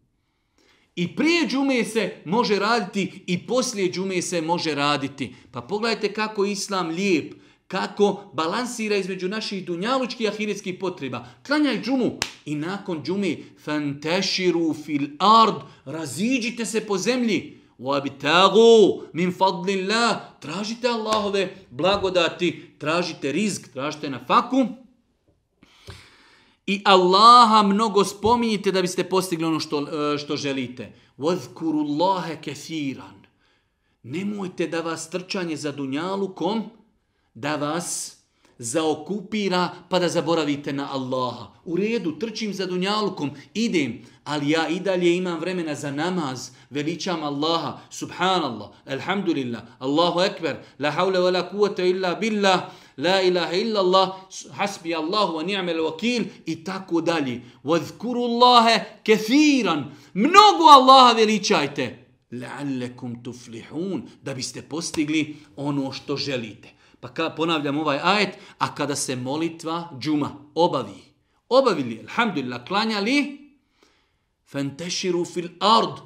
I prije džume se može raditi i poslije džume se može raditi. Pa pogledajte kako islam lijep, kako balansira između naših dunjalučkih i ahiretskih potreba. Klanjaj džumu i nakon džumi fantashiru fil ard, raziđite se po zemlji. وَابْتَغُوا min fadlillah, tražite Allahove blagodati, tražite rizk, tražite na faku. I Allaha mnogo spominjite da biste postigli ono što, e, što želite. وَذْكُرُوا اللَّهَ كَثِيرًا Nemojte da vas trčanje za dunjalukom, da vas zaokupira pa da zaboravite na Allaha. U redu, trčim za dunjalukom, idem, ali ja i dalje imam vremena za namaz, veličam Allaha, subhanallah, alhamdulillah, Allahu ekber, la hawla wa la kuvata illa billah, la ilaha illa Allah, hasbi Allahu wa ni'mal wakil i tako dalje. Wadhkuru Allahe kethiran, mnogo Allaha veličajte, la'allakum tuflihun, da biste postigli ono što želite. Pa ka, ponavljam ovaj ajet, a kada se molitva džuma obavi, obavili, alhamdulillah, klanjali, fantashiru fil ard,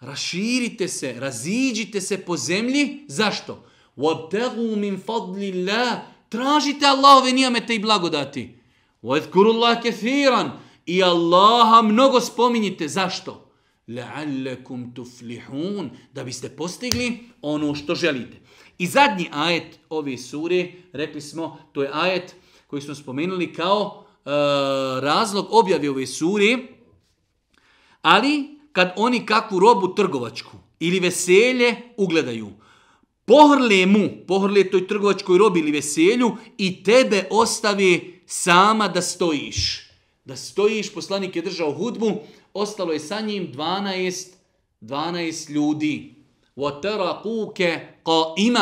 raširite se, raziđite se po zemlji, zašto? Wabtagu min fadlillah, tražite Allahove nijamete i blagodati. وَذْكُرُ اللَّهَ كَثِيرًا i Allaha mnogo spominjite, zašto? لَعَلَّكُمْ tuflihun, da biste postigli ono što želite. I zadnji ajet ove sure, rekli smo, to je ajet koji smo spomenuli kao e, razlog objave ove sure, ali kad oni kakvu robu trgovačku ili veselje ugledaju, pohrle mu, pohrle toj trgovačkoj robi ili veselju i tebe ostavi sama da stojiš. Da stojiš, poslanik je držao hudbu, ostalo je sa njim 12, 12 ljudi. وَتَرَقُوكَ قَائِمَ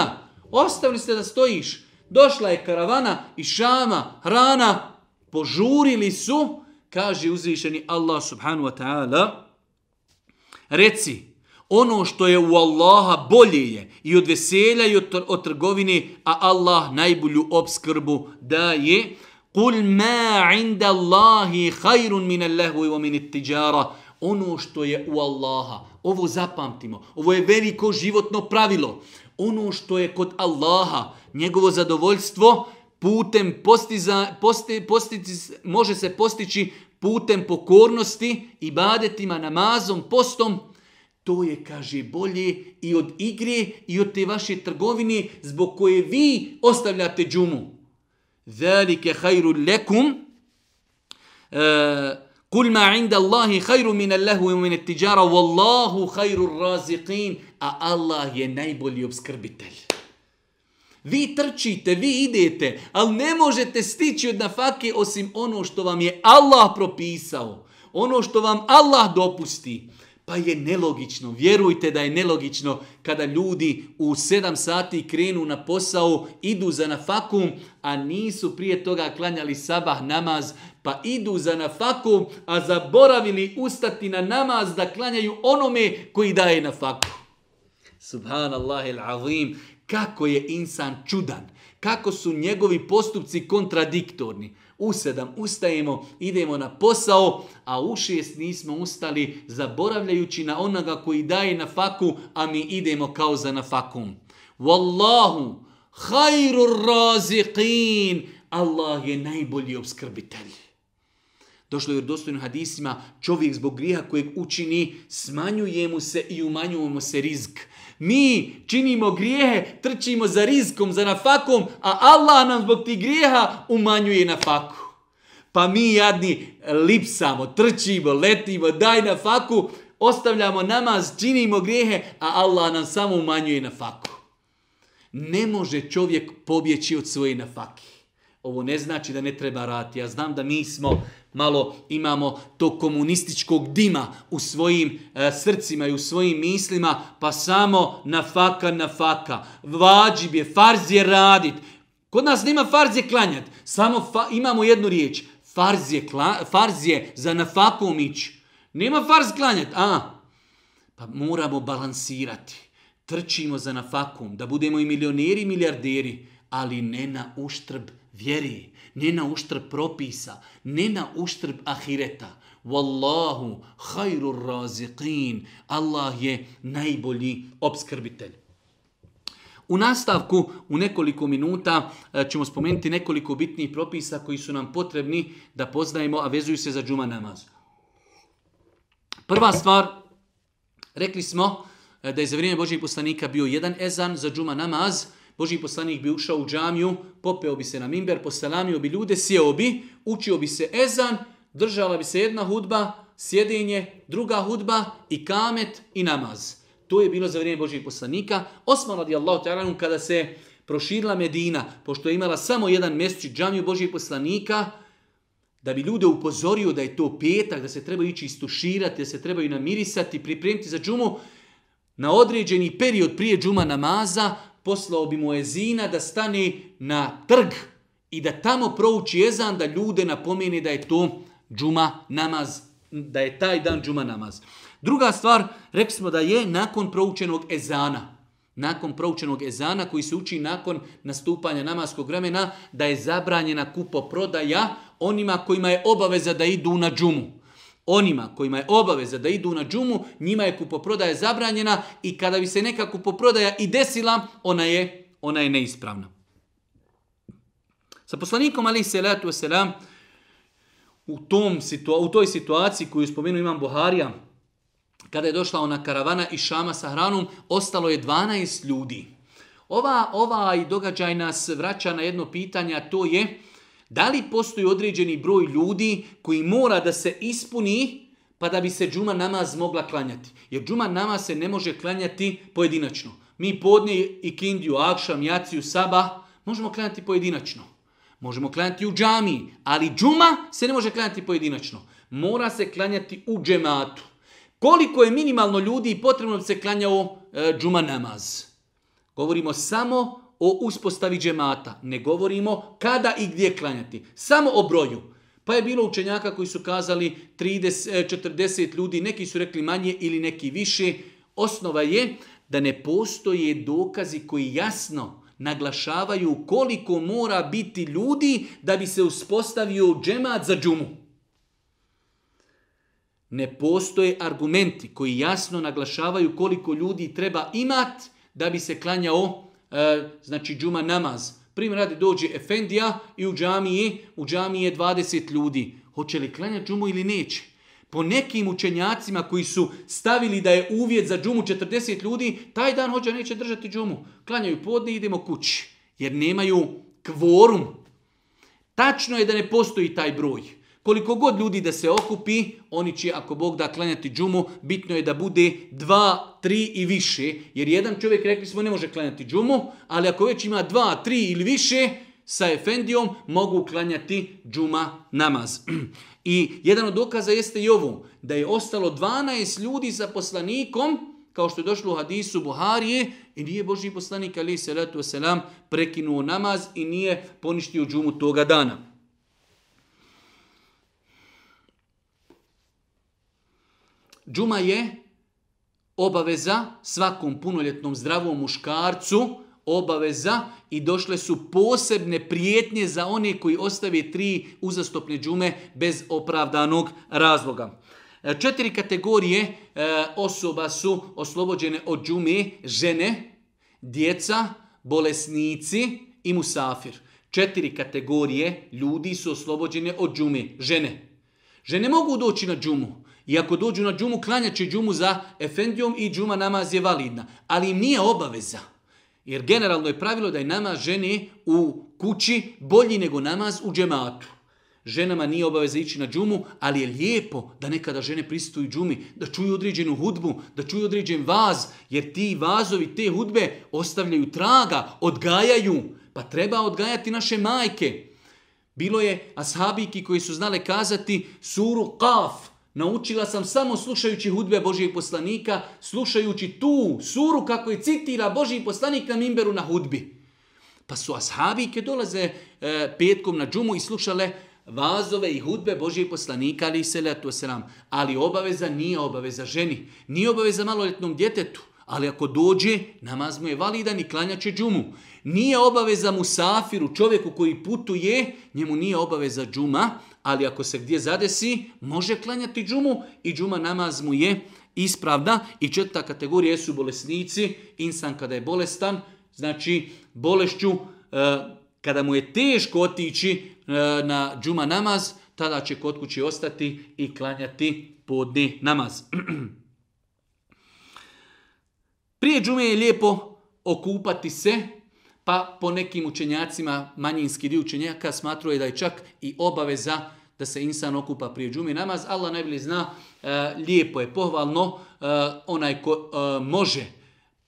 Ostavili ste da stojiš. Došla je karavana i šama, hrana, požurili su, kaže uzvišeni Allah subhanu wa ta'ala, reci, ono što je u Allaha bolje je i od veselja i od, od trgovine, a Allah najbolju obskrbu daje. Kul ma inda Allahi hajrun min allahu i min tijara. Ono što je u Allaha. Ovo zapamtimo. Ovo je veliko životno pravilo. Ono što je kod Allaha, njegovo zadovoljstvo, putem postiza, posti, postici, može se postići putem pokornosti, ibadetima, namazom, postom, to je, kaže, bolje i od igre i od te vaše trgovine zbog koje vi ostavljate džumu. Zalike hajru lekum, uh, Kul ma inda Allahi hajru min Allahu i min tijara. wallahu hajru raziqin a Allah je najbolji obskrbitelj. Vi trčite, vi idete, ali ne možete stići od nafake osim ono što vam je Allah propisao. Ono što vam Allah dopusti. Pa je nelogično, vjerujte da je nelogično kada ljudi u 7 sati krenu na posao, idu za nafakum, a nisu prije toga klanjali sabah namaz, pa idu za nafakum, a zaboravili ustati na namaz da klanjaju onome koji daje nafaku. Subhanallah il-azim, kako je insan čudan, kako su njegovi postupci kontradiktorni. U sedam ustajemo, idemo na posao, a u šest nismo ustali zaboravljajući na onoga koji daje na faku, a mi idemo kao za na fakum. Wallahu, hajru raziqin, Allah je najbolji obskrbitelj. Došlo je u dostojnim hadisima, čovjek zbog griha kojeg učini, smanjuje mu se i umanjuje mu se rizk. Mi činimo grijehe, trčimo za rizkom, za nafakom, a Allah nam zbog tih grijeha umanjuje nafaku. Pa mi jadni lipsamo, trčimo, letimo, daj nafaku, ostavljamo namaz, činimo grijehe, a Allah nam samo umanjuje nafaku. Ne može čovjek pobjeći od svoje nafake. Ovo ne znači da ne treba rati. Ja znam da mi smo malo imamo to komunističkog dima u svojim e, srcima i u svojim mislima, pa samo na faka, na faka. Vađib je, farz je radit. Kod nas nema farz je klanjat. Samo fa, imamo jednu riječ. Farz je, kla, farz je za na fakom ić. Nema farz klanjat. A, pa moramo balansirati. Trčimo za nafakom, da budemo i milioneri i milijarderi, ali ne na uštrb vjeri ne na uštrb propisa, ne na uštrb ahireta. Wallahu hajru raziqin. Allah je najbolji obskrbitelj. U nastavku, u nekoliko minuta, eh, ćemo spomenuti nekoliko bitnih propisa koji su nam potrebni da poznajemo, a vezuju se za džuma namaz. Prva stvar, rekli smo eh, da je za vrijeme Božih poslanika bio jedan ezan za džuma namaz, Boži poslanik bi ušao u džamiju, popeo bi se na mimber, poselamio bi ljude, sjeo bi, učio bi se ezan, držala bi se jedna hudba, sjedinje, druga hudba i kamet i namaz. To je bilo za vrijeme Božih poslanika. Osman radijallahu ta'ala kada se proširila Medina, pošto je imala samo jedan mjesec džamiju Božih poslanika, da bi ljude upozorio da je to petak, da se treba ići istuširati, da se trebaju namirisati, pripremiti za džumu, na određeni period prije džuma namaza, poslao bi mu ezina da stane na trg i da tamo prouči ezan da ljude napomeni da je to džuma namaz, da je taj dan džuma namaz. Druga stvar, rekli smo da je nakon proučenog ezana, nakon proučenog ezana koji se uči nakon nastupanja namaskog vremena, da je zabranjena kupo prodaja onima kojima je obaveza da idu na džumu. Onima kojima je obaveza da idu na džumu, njima je kupoprodaja zabranjena i kada bi se neka kupoprodaja i desila, ona je, ona je neispravna. Sa poslanikom ali Selatu selam u, tom, u toj situaciji koju spomenu imam Buharija, kada je došla ona karavana i Šama sa hranom, ostalo je 12 ljudi. Ova, ovaj događaj nas vraća na jedno pitanje, a to je da li postoji određeni broj ljudi koji mora da se ispuni pa da bi se džuma namaz mogla klanjati? Jer džuma namaz se ne može klanjati pojedinačno. Mi podne i kindiju, akšam, jaciju, saba možemo klanjati pojedinačno. Možemo klanjati u džami, ali džuma se ne može klanjati pojedinačno. Mora se klanjati u džematu. Koliko je minimalno ljudi potrebno da se klanjao e, džuma namaz? Govorimo samo o uspostavi džemata. Ne govorimo kada i gdje klanjati. Samo o broju. Pa je bilo učenjaka koji su kazali 30, 40 e, ljudi, neki su rekli manje ili neki više. Osnova je da ne postoje dokazi koji jasno naglašavaju koliko mora biti ljudi da bi se uspostavio džemat za džumu. Ne postoje argumenti koji jasno naglašavaju koliko ljudi treba imat da bi se klanjao E, znači džuma namaz. Primjer radi dođe Efendija i u džamiji, u džamiji je 20 ljudi. Hoće li klanjati džumu ili neće? Po nekim učenjacima koji su stavili da je uvjet za džumu 40 ljudi, taj dan hođa neće držati džumu. Klanjaju podne i idemo kući. Jer nemaju kvorum. Tačno je da ne postoji taj broj. Koliko god ljudi da se okupi, oni će, ako Bog da klanjati džumu, bitno je da bude dva, tri i više. Jer jedan čovjek, rekli smo, ne može klanjati džumu, ali ako već ima dva, tri ili više, sa efendijom mogu klanjati džuma namaz. I jedan od dokaza jeste i ovo, da je ostalo 12 ljudi sa poslanikom, kao što je došlo u hadisu Buharije, i nije Boži poslanik, ali se letu selam, prekinuo namaz i nije poništio džumu toga dana. Džuma je obaveza svakom punoljetnom zdravom muškarcu, obaveza i došle su posebne prijetnje za one koji ostave tri uzastopne džume bez opravdanog razloga. E, četiri kategorije e, osoba su oslobođene od džume, žene, djeca, bolesnici i musafir. Četiri kategorije ljudi su oslobođene od džume, žene. Žene mogu doći na džumu, i ako dođu na džumu, klanjaće džumu za efendijom i džuma namaz je validna. Ali im nije obaveza. Jer generalno je pravilo da je namaz žene u kući bolji nego namaz u džematu. Ženama nije obaveza ići na džumu, ali je lijepo da nekada žene pristuju džumi, da čuju određenu hudbu, da čuju određen vaz, jer ti vazovi, te hudbe ostavljaju traga, odgajaju. Pa treba odgajati naše majke. Bilo je ashabiki koji su znale kazati suru kaf, Naučila sam samo slušajući hudbe Božijeg poslanika, slušajući tu suru kako je citira Božiji poslanik na mimberu na hudbi. Pa su ashabi ke dolaze e, petkom na džumu i slušale vazove i hudbe Božijeg poslanika, ali se letu selam. Ali obaveza nije obaveza ženi, nije obaveza maloljetnom djetetu. Ali ako dođe, namaz mu je validan i klanjaće džumu. Nije obaveza musafiru, čovjeku koji putuje, njemu nije obaveza džuma, ali ako se gdje zadesi, može klanjati džumu i džuma namaz mu je ispravda. I četvrta kategorija su bolesnici, insan kada je bolestan, znači bolešću, e, kada mu je teško otići e, na džuma namaz, tada će kod kuće ostati i klanjati podni namaz. Prije džume je lijepo okupati se, pa po nekim učenjacima, manjinski dio učenjaka, smatruje da je čak i obaveza da se insan okupa prije džume namaz. Allah najbolje zna, e, lijepo je, pohvalno, e, onaj ko e, može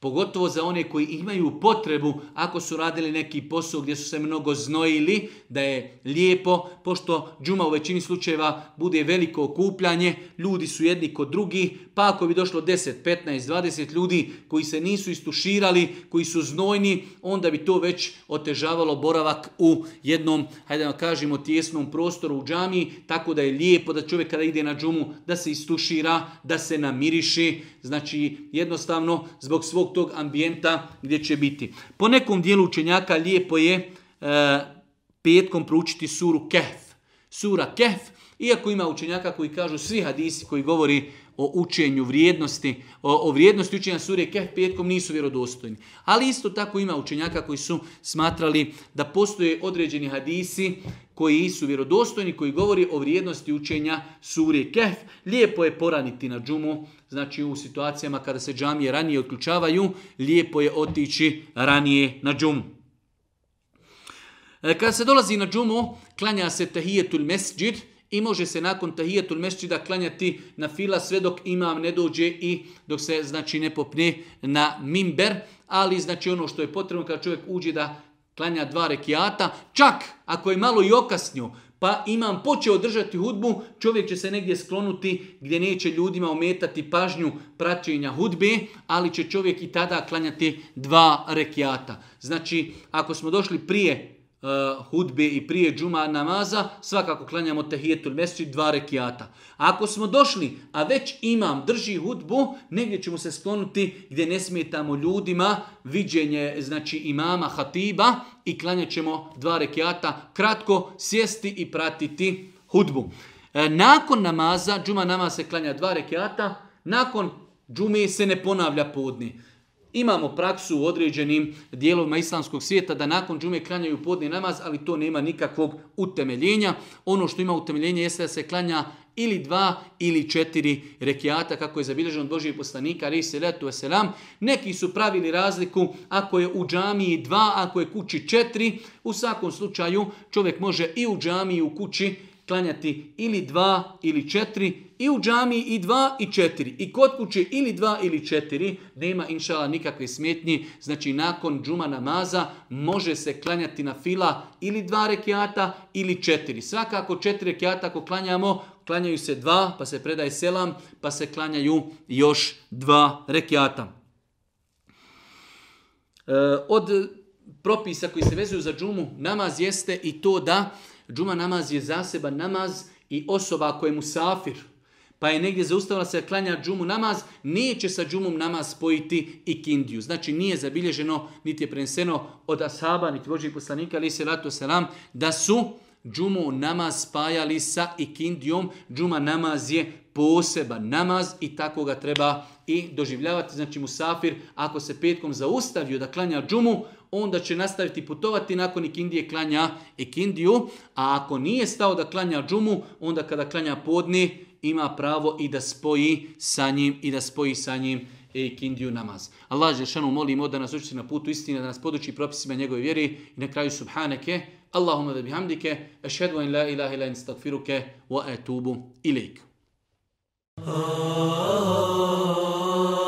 Pogotovo za one koji imaju potrebu, ako su radili neki posao gdje su se mnogo znojili, da je lijepo, pošto džuma u većini slučajeva bude veliko okupljanje, ljudi su jedni kod drugi, pa ako bi došlo 10, 15, 20 ljudi koji se nisu istuširali, koji su znojni, onda bi to već otežavalo boravak u jednom, hajde da kažemo, tjesnom prostoru u džami, tako da je lijepo da čovjek kada ide na džumu, da se istušira, da se namiriši, znači jednostavno zbog svog tog ambijenta gdje će biti. Po nekom dijelu učenjaka lijepo je e, petkom proučiti suru Kehf. Sura Kehf, iako ima učenjaka koji kažu svi hadisi koji govori o učenju vrijednosti, o, o vrijednosti učenja sure Kehf petkom nisu vjerodostojni. Ali isto tako ima učenjaka koji su smatrali da postoje određeni hadisi koji su vjerodostojni, koji govori o vrijednosti učenja sure Kehf. Lijepo je poraniti na džumu, znači u situacijama kada se džamije ranije otključavaju, lijepo je otići ranije na džumu. E, kada se dolazi na džumu, klanja se tahijetul mesđid i može se nakon tahijetul mesđida klanjati na fila sve dok imam ne dođe i dok se znači ne popne na mimber, ali znači ono što je potrebno kada čovjek uđe da klanja dva rekiata, čak ako je malo i okasnio, pa imam počeo držati hudbu, čovjek će se negdje sklonuti gdje neće ljudima ometati pažnju praćenja hudbe, ali će čovjek i tada klanjati dva rekiata. Znači, ako smo došli prije uh, hudbe i prije džuma namaza, svakako klanjamo tehijetul mesri dva rekiata. Ako smo došli, a već imam, drži hudbu, negdje ćemo se sklonuti gdje ne smetamo ljudima, viđenje znači imama hatiba i klanjat ćemo dva rekiata, kratko sjesti i pratiti hudbu. E, nakon namaza, džuma namaz se klanja dva rekiata, nakon džume se ne ponavlja podni. Imamo praksu u određenim dijelovima islamskog svijeta da nakon džume klanjaju podni namaz, ali to nema nikakvog utemeljenja. Ono što ima utemeljenje jeste da se klanja ili dva ili četiri rekiata, kako je zabilježeno od Božijeg poslanika, ali se letu selam. Neki su pravili razliku ako je u džamiji dva, ako je kući četiri. U svakom slučaju čovjek može i u džamiji i u kući klanjati ili dva ili četiri, i u džami i dva i četiri. I kod kuće ili dva ili četiri, nema inšala nikakve smetnje. Znači nakon džuma namaza može se klanjati na fila ili dva rekiata ili četiri. Svakako četiri rekiata ako klanjamo, klanjaju se dva, pa se predaje selam, pa se klanjaju još dva rekiata. E, od propisa koji se vezuju za džumu, namaz jeste i to da džuma namaz je zaseban namaz i osoba koja je musafir, pa je negdje zaustavila se klanja džumu namaz, neće sa džumom namaz spojiti i kindiju. Znači nije zabilježeno, niti je preneseno od ashaba, niti Božih poslanika, ali se ratu selam, da su džumu namaz spajali sa ikindijom. Džuma namaz je poseban namaz i tako ga treba i doživljavati. Znači musafir, ako se petkom zaustavio da klanja džumu, onda će nastaviti putovati nakon ikindije klanja ikindiju, a ako nije stao da klanja džumu, onda kada klanja podni, ima pravo i da spoji sa njim i da spoji sa njim ikindiju kindiju namaz. Allah Žešanu molimo da nas učiti na putu istine, da nas poduči propisima njegove vjeri i na kraju subhaneke, Allahumma da bihamdike, ašhedu in la ilaha ila in stagfiruke, wa etubu ilik. Oh. oh, oh, oh.